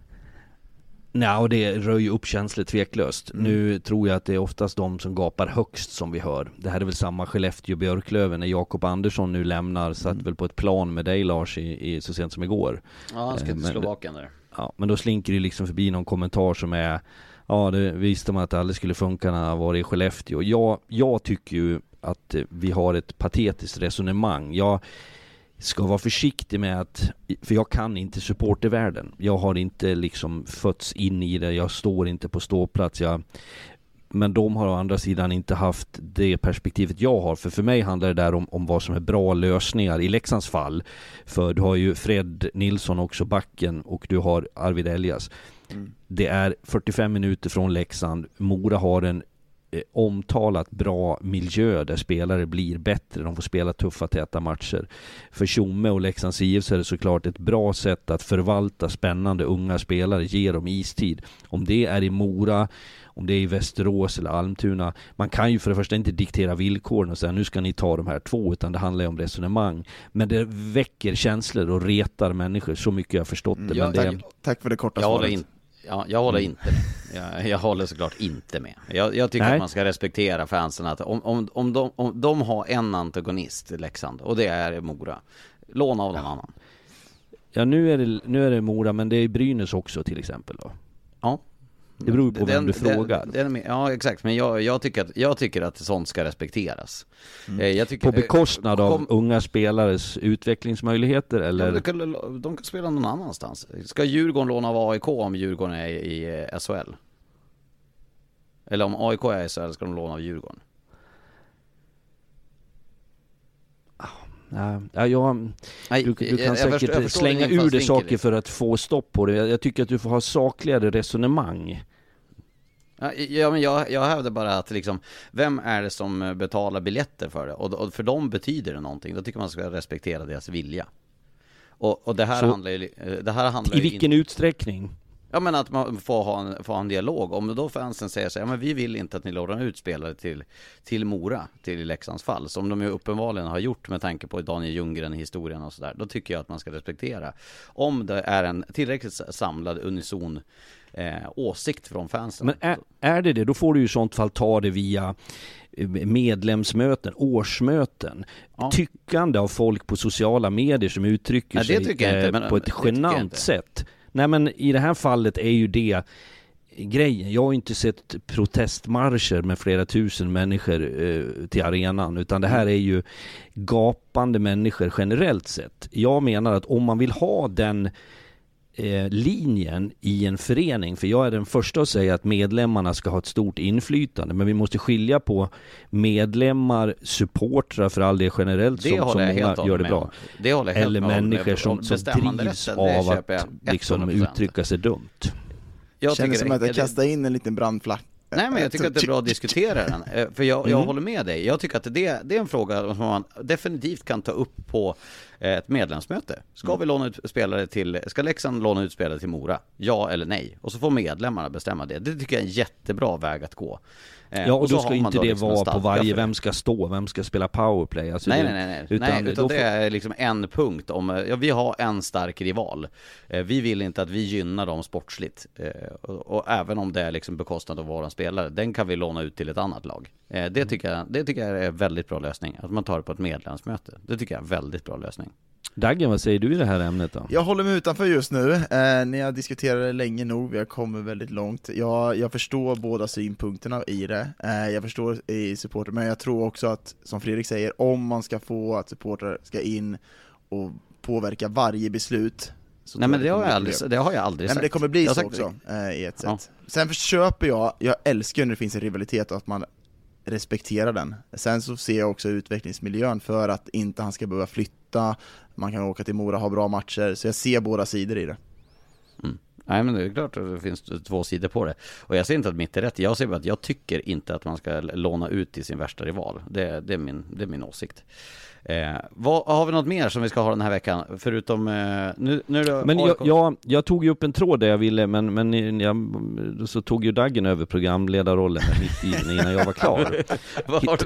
Nej, och det rör ju upp känslor tveklöst. Mm. Nu tror jag att det är oftast de som gapar högst som vi hör. Det här är väl samma Skellefteå-Björklöven när Jakob Andersson nu lämnar, satt Mm. väl på ett plan med dig Lars i, i, så sent som igår. Ja, han ska Eh, till Slovakien där. Ja, men då slinker det liksom förbi någon kommentar som är Ja, det visste man att det aldrig skulle funka när han var i Skellefteå. Jag, jag tycker ju att vi har ett patetiskt resonemang. Jag ska vara försiktig med att, för jag kan inte supportervärlden. Jag har inte liksom fötts in i det, jag står inte på ståplats. Jag, men de har å andra sidan inte haft det perspektivet jag har. För för mig handlar det där om, om vad som är bra lösningar i Leksands fall. För du har ju Fred Nilsson också, backen, och du har Arvid Elias. Det är 45 minuter från Leksand. Mora har en eh, omtalat bra miljö där spelare blir bättre. De får spela tuffa, täta matcher. För Tjomme och Leksands IF så är det såklart ett bra sätt att förvalta spännande unga spelare, ge dem istid. Om det är i Mora, om det är i Västerås eller Almtuna. Man kan ju för det första inte diktera villkoren och säga nu ska ni ta de här två, utan det handlar ju om resonemang. Men det väcker känslor och retar människor, så mycket jag har förstått det. Ja, men det tack. Tack för det korta Jag håller, svaret. in, ja, jag håller inte med. Jag, jag håller såklart inte med. Jag, jag tycker Nej. att man ska respektera fansen att om, om, om, de, om de har en antagonist Leksand och det är Mora, låna av någon annan. Ja nu är, det, nu är det Mora, men det är Brynäs också till exempel då. Ja. Det beror på vem du frågar. den- den- ja exakt, men jag, jag, tycker att, jag tycker att sånt ska respekteras. Eh, Jag tycker, På bekostnad eh, av kom- unga spelares utvecklingsmöjligheter eller? de, kan, de kan spela någon annanstans. Ska Djurgården låna av AIK om Djurgården är i, i eh, SHL? Eller om AIK är i SHL ska de låna av Djurgården? Ja, jag, Nej, du, du kan jag säkert jag förstår slänga ur dig saker liksom. för att få stopp på det. Jag, jag tycker att du får ha sakligare resonemang. Ja, men jag, jag hävdar bara att liksom, vem är det som eh, betalar biljetter för det? Och, och för dem betyder det någonting, då tycker man ska respektera deras vilja. Och, och det här Så- handlar ju, eh, det här handlar I vilken utsträckning? Ja men att man får ha en, får ha en dialog. Om då fansen säger så här, ja men vi vill inte att ni lånar ut spelare till, till Mora, till Leksands fall, som de ju uppenbarligen har gjort med tanke på Daniel Ljunggren i historien och sådär. Då tycker jag att man ska respektera. Om det är en tillräckligt samlad unison eh, åsikt från fansen. Men är, är det det, då får du ju i sånt fall ta det via eh, medlemsmöten, årsmöten, Ja. tyckande av folk på sociala medier som uttrycker Nej, sig tycker jag inte, eh, på ett genant sätt. Nej men i det här fallet är ju det grejen. Jag har ju inte sett protestmarscher med flera tusen människor eh, till arenan, utan det här är ju gapande människor generellt sett. Jag menar att om man vill ha den eh, linjen i en förening, för jag är den första att säga att medlemmarna ska ha ett stort inflytande, men vi måste skilja på medlemmar, supportrar för all del generellt Det som, som många gör det med bra. Det håller jag helt Eller människor som, som drivs det av att liksom 100%. uttrycka sig dumt. Jag Känns som att det- jag kastar in en liten brandflagga. Nej men jag tycker att det är bra att diskutera den, Eh, för jag, jag Mm. håller med dig. Jag tycker att det, det är en fråga som man definitivt kan ta upp på ett medlemsmöte. Ska Mm. vi låna ut spelare till, ska Leksand låna ut spelare till Mora? Ja eller nej? Och så får medlemmarna bestämma det. Det tycker jag är en jättebra väg att gå. Eh, Ja och så då ska inte då det liksom vara på varje, vem ska stå, vem ska spela powerplay? Alltså Nej, det, nej, nej, nej. Utan, nej, utan det får- är liksom en punkt om, eh, ja, vi har en stark rival. Eh, Vi vill inte att vi gynnar dem sportsligt. Och, och även om det är liksom bekostnad av våran spelare, den kan vi låna ut till ett annat lag. Det tycker jag, det tycker jag är en väldigt bra lösning, att man tar det på ett medlemsmöte. Det tycker jag är en väldigt bra lösning. Daggen, vad säger du i det här ämnet då? Jag håller mig utanför just nu, eh, ni har diskuterat det länge nog, vi har kommit väldigt långt. Jag, jag förstår båda synpunkterna i det, eh, jag förstår i supporter, men jag tror också att, som Fredrik säger, om man ska få att supportrar ska in och påverka varje beslut så Nej men det kommer har jag bli aldrig, det har jag aldrig Nej, sagt. men det kommer bli Jag så sagt- också, eh, i ett Ja. sätt. Sen köper jag, jag älskar när det finns en rivalitet och att man Respektera den. Sen så ser jag också utvecklingsmiljön för att inte han ska behöva flytta, man kan åka till Mora och ha bra matcher, så jag ser båda sidor i det. Mm. Nej men det är klart att det finns två sidor på det. Och jag ser inte att mitt är rätt, jag ser bara att jag tycker inte att man ska låna ut till sin värsta rival. Det, det, är, min, det är min åsikt. Eh, vad, har vi något mer som vi ska ha den här veckan? Förutom, eh, nu, nu är det Men jag, jag, jag tog ju upp en tråd där jag ville, men, men jag, så tog ju Daggen över programledarrollen mitt i, innan jag var klar.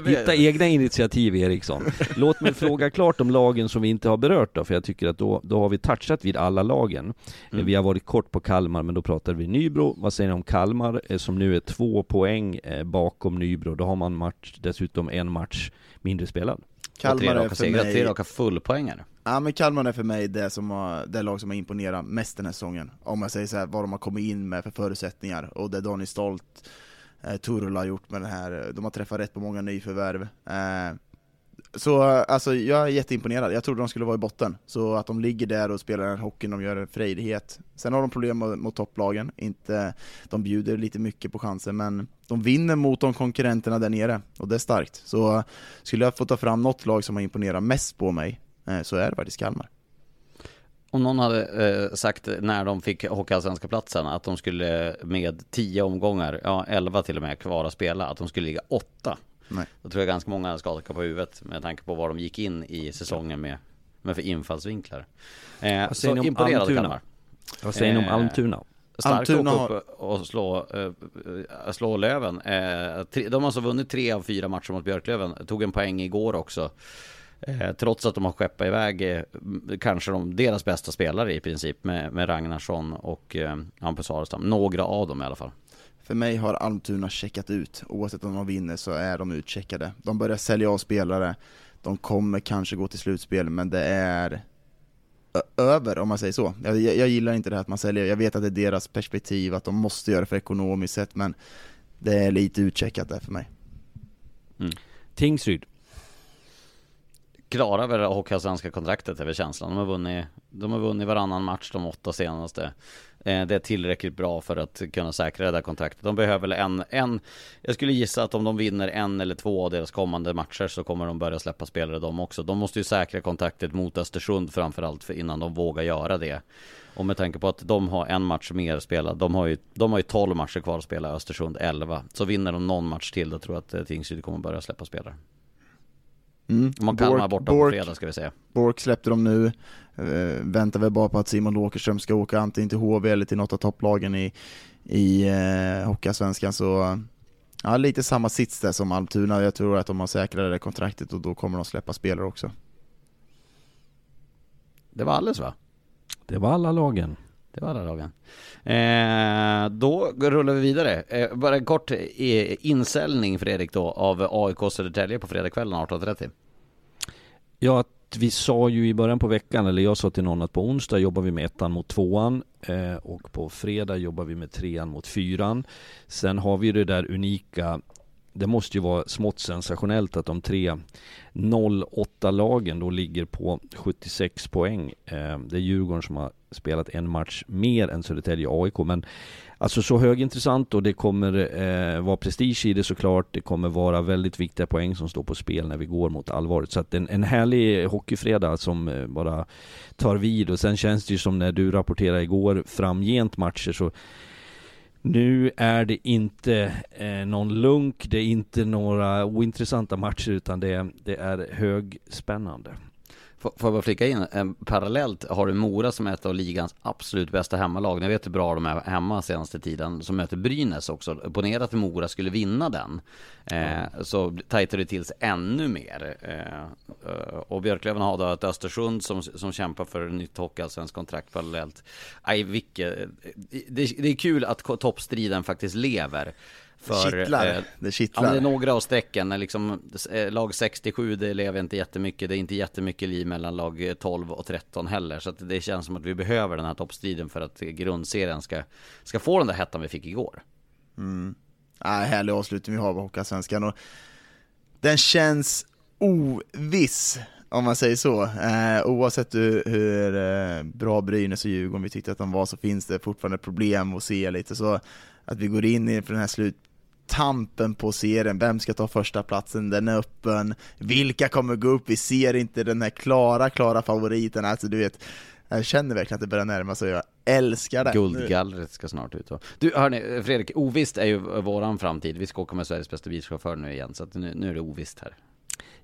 Du Hitta, egna initiativ Eriksson. Låt mig fråga klart om lagen som vi inte har berört då, för jag tycker att då, då har vi touchat vid alla lagen. Mm. Vi har varit kort på Kalmar, men då pratar vi Nybro. Vad säger ni om Kalmar, eh, som nu är två poäng eh, bakom Nybro? Då har man match, dessutom en match mindre spelad. Och tre Kalmar raka tre mig, raka fullpoängare. ja, men Kalmar är för mig det, som har, det lag som har imponerat mest den här säsongen. Om jag säger så här, vad de har kommit in med för förutsättningar, och det Daniel Stolt, eh, Turula har gjort med det här, de har träffat rätt på många nyförvärv. Eh, så alltså, jag är jätteimponerad, jag trodde de skulle vara i botten, så att de ligger där och spelar den hockeyn de gör en frejdighet. Sen har de problem mot, mot topplagen, inte, de bjuder lite mycket på chanser, men de vinner mot de konkurrenterna där nere, och det är starkt. Så skulle jag få ta fram något lag som har imponerat mest på mig, eh, så är det faktiskt Kalmar. Om någon hade eh, sagt när de fick Hockeyallsvenska platsen att de skulle med 10 omgångar, ja 11 till och med kvar att spela, att de skulle ligga 8. Nej. Då tror jag ganska många skakar på huvudet med tanke på vad de gick in i säsongen med, med för infallsvinklar. Eh, Vad säger så ni om imponerad Almtuna? Kalmar. Vad säger ni om Eh, Almtuna? Starkt Almtuna åka har- upp och slå, eh, eh, slå Löven. Eh, tre- de har alltså vunnit tre av fyra matcher mot Björklöven. Tog en poäng igår också. Eh, trots att de har skeppat iväg eh, kanske de, deras bästa spelare i princip med, med Ragnarsson och eh, Hampus Arestam. Några av dem i alla fall. För mig har Almtuna checkat ut, oavsett om de vinner så är de utcheckade. De börjar sälja av spelare, de kommer kanske gå till slutspel, men det är över om man säger så. Jag, jag, jag gillar inte det här att man säljer, jag vet att det är deras perspektiv, att de måste göra det för ekonomiskt sett, men det är lite utcheckat där för mig. Mm. Tingsryd klarar väl Hockeyallsvenska kontraktet är väl känslan. De har vunnit, de har vunnit varannan match de åtta senaste. Eh, det är tillräckligt bra för att kunna säkra det där kontraktet. De behöver väl en, en, jag skulle gissa att om de vinner en eller två av deras kommande matcher så kommer de börja släppa spelare de också. De måste ju säkra kontraktet mot Östersund framförallt för innan de vågar göra det. Och med tanke på att de har en match mer spelad, de har ju, de har ju 12 matcher kvar att spela, Östersund 11. Så vinner de någon match till, då tror jag att eh, Tingsryd kommer börja släppa spelare. Mm. Man Kalmar borta på fredag ska vi säga. Bork släppte de nu, uh, väntar väl bara på att Simon Åkerström ska åka antingen till HV eller till något av topplagen i, i uh, Hockeyallsvenskan så Ja, lite samma sits där som Almtuna. Jag tror att de har säkrat det kontraktet och då kommer de släppa spelare också. Det var alldeles va? Det var alla lagen. Det var alla dagen. Eh, då rullar vi vidare. Eh, bara en kort eh, insäljning Fredrik då av AIK Södertälje på fredagskvällen 18.30. Ja, att vi sa ju i början på veckan, eller jag sa till någon att på onsdag jobbar vi med ettan mot tvåan eh, och på fredag jobbar vi med trean mot fyran. Sen har vi det där unika det måste ju vara smått sensationellt att de tre 08 lagen då ligger på 76 poäng. Eh, det är Djurgården som har spelat en match mer än Södertälje AIK. Men alltså så högintressant och det kommer eh, vara prestige i det såklart. Det kommer vara väldigt viktiga poäng som står på spel när vi går mot allvaret. Så att en, en härlig hockeyfredag som eh, bara tar vid. Och sen känns det ju som när du rapporterade igår framgent matcher så nu är det inte eh, någon lunk, det är inte några ointressanta matcher utan det, det är högspännande. Får jag bara flika in, parallellt har du Mora som är ett av ligans absolut bästa hemmalag. Ni vet hur bra de är hemma senaste tiden. Som möter Brynäs också. Ponera att Mora skulle vinna den. Eh, så tajtar det till sig ännu mer. Eh, och Björklöven har då ett Östersund som, som kämpar för ett nytt hockeyallsvenskt kontrakt parallellt. Aj, vilket, det, det är kul att toppstriden faktiskt lever. För, det kittlar. Eh, det kittlar. Ja, det är några av strecken. Liksom, eh, lag 67, det lever inte jättemycket. Det är inte jättemycket liv mellan lag 12 och 13 heller. Så det känns som att vi behöver den här toppstriden för att grundserien ska, ska få den där hettan vi fick igår. Mm. Äh, härlig avslutning vi har på Hockeyallsvenskan. Och den känns oviss, om man säger så. Eh, oavsett hur, hur eh, bra Brynäs och Djurgården vi tyckte att de var så finns det fortfarande problem att se lite så att vi går in i den här slut tampen på serien, vem ska ta första platsen? den är öppen, vilka kommer gå upp? Vi ser inte den här klara, klara favoriten, alltså du vet jag känner verkligen att det börjar närma sig och jag älskar det. Guldgallret ska snart ut. Du, hörni, Fredrik, ovisst är ju våran framtid. Vi ska åka med Sveriges bästa bilchaufför nu igen, så att nu, nu är det ovisst här.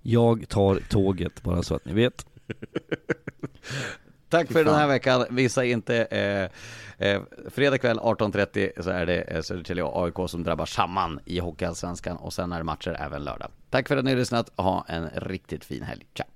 Jag tar tåget, bara så att ni vet. Tack för den här veckan. Missa inte eh, eh, fredag kväll 18.30 så är det eh, Södertälje och AIK som drabbar samman i Hockeyallsvenskan och sen är det matcher även lördag. Tack för att ni har lyssnat. Ha en riktigt fin helg. Ciao!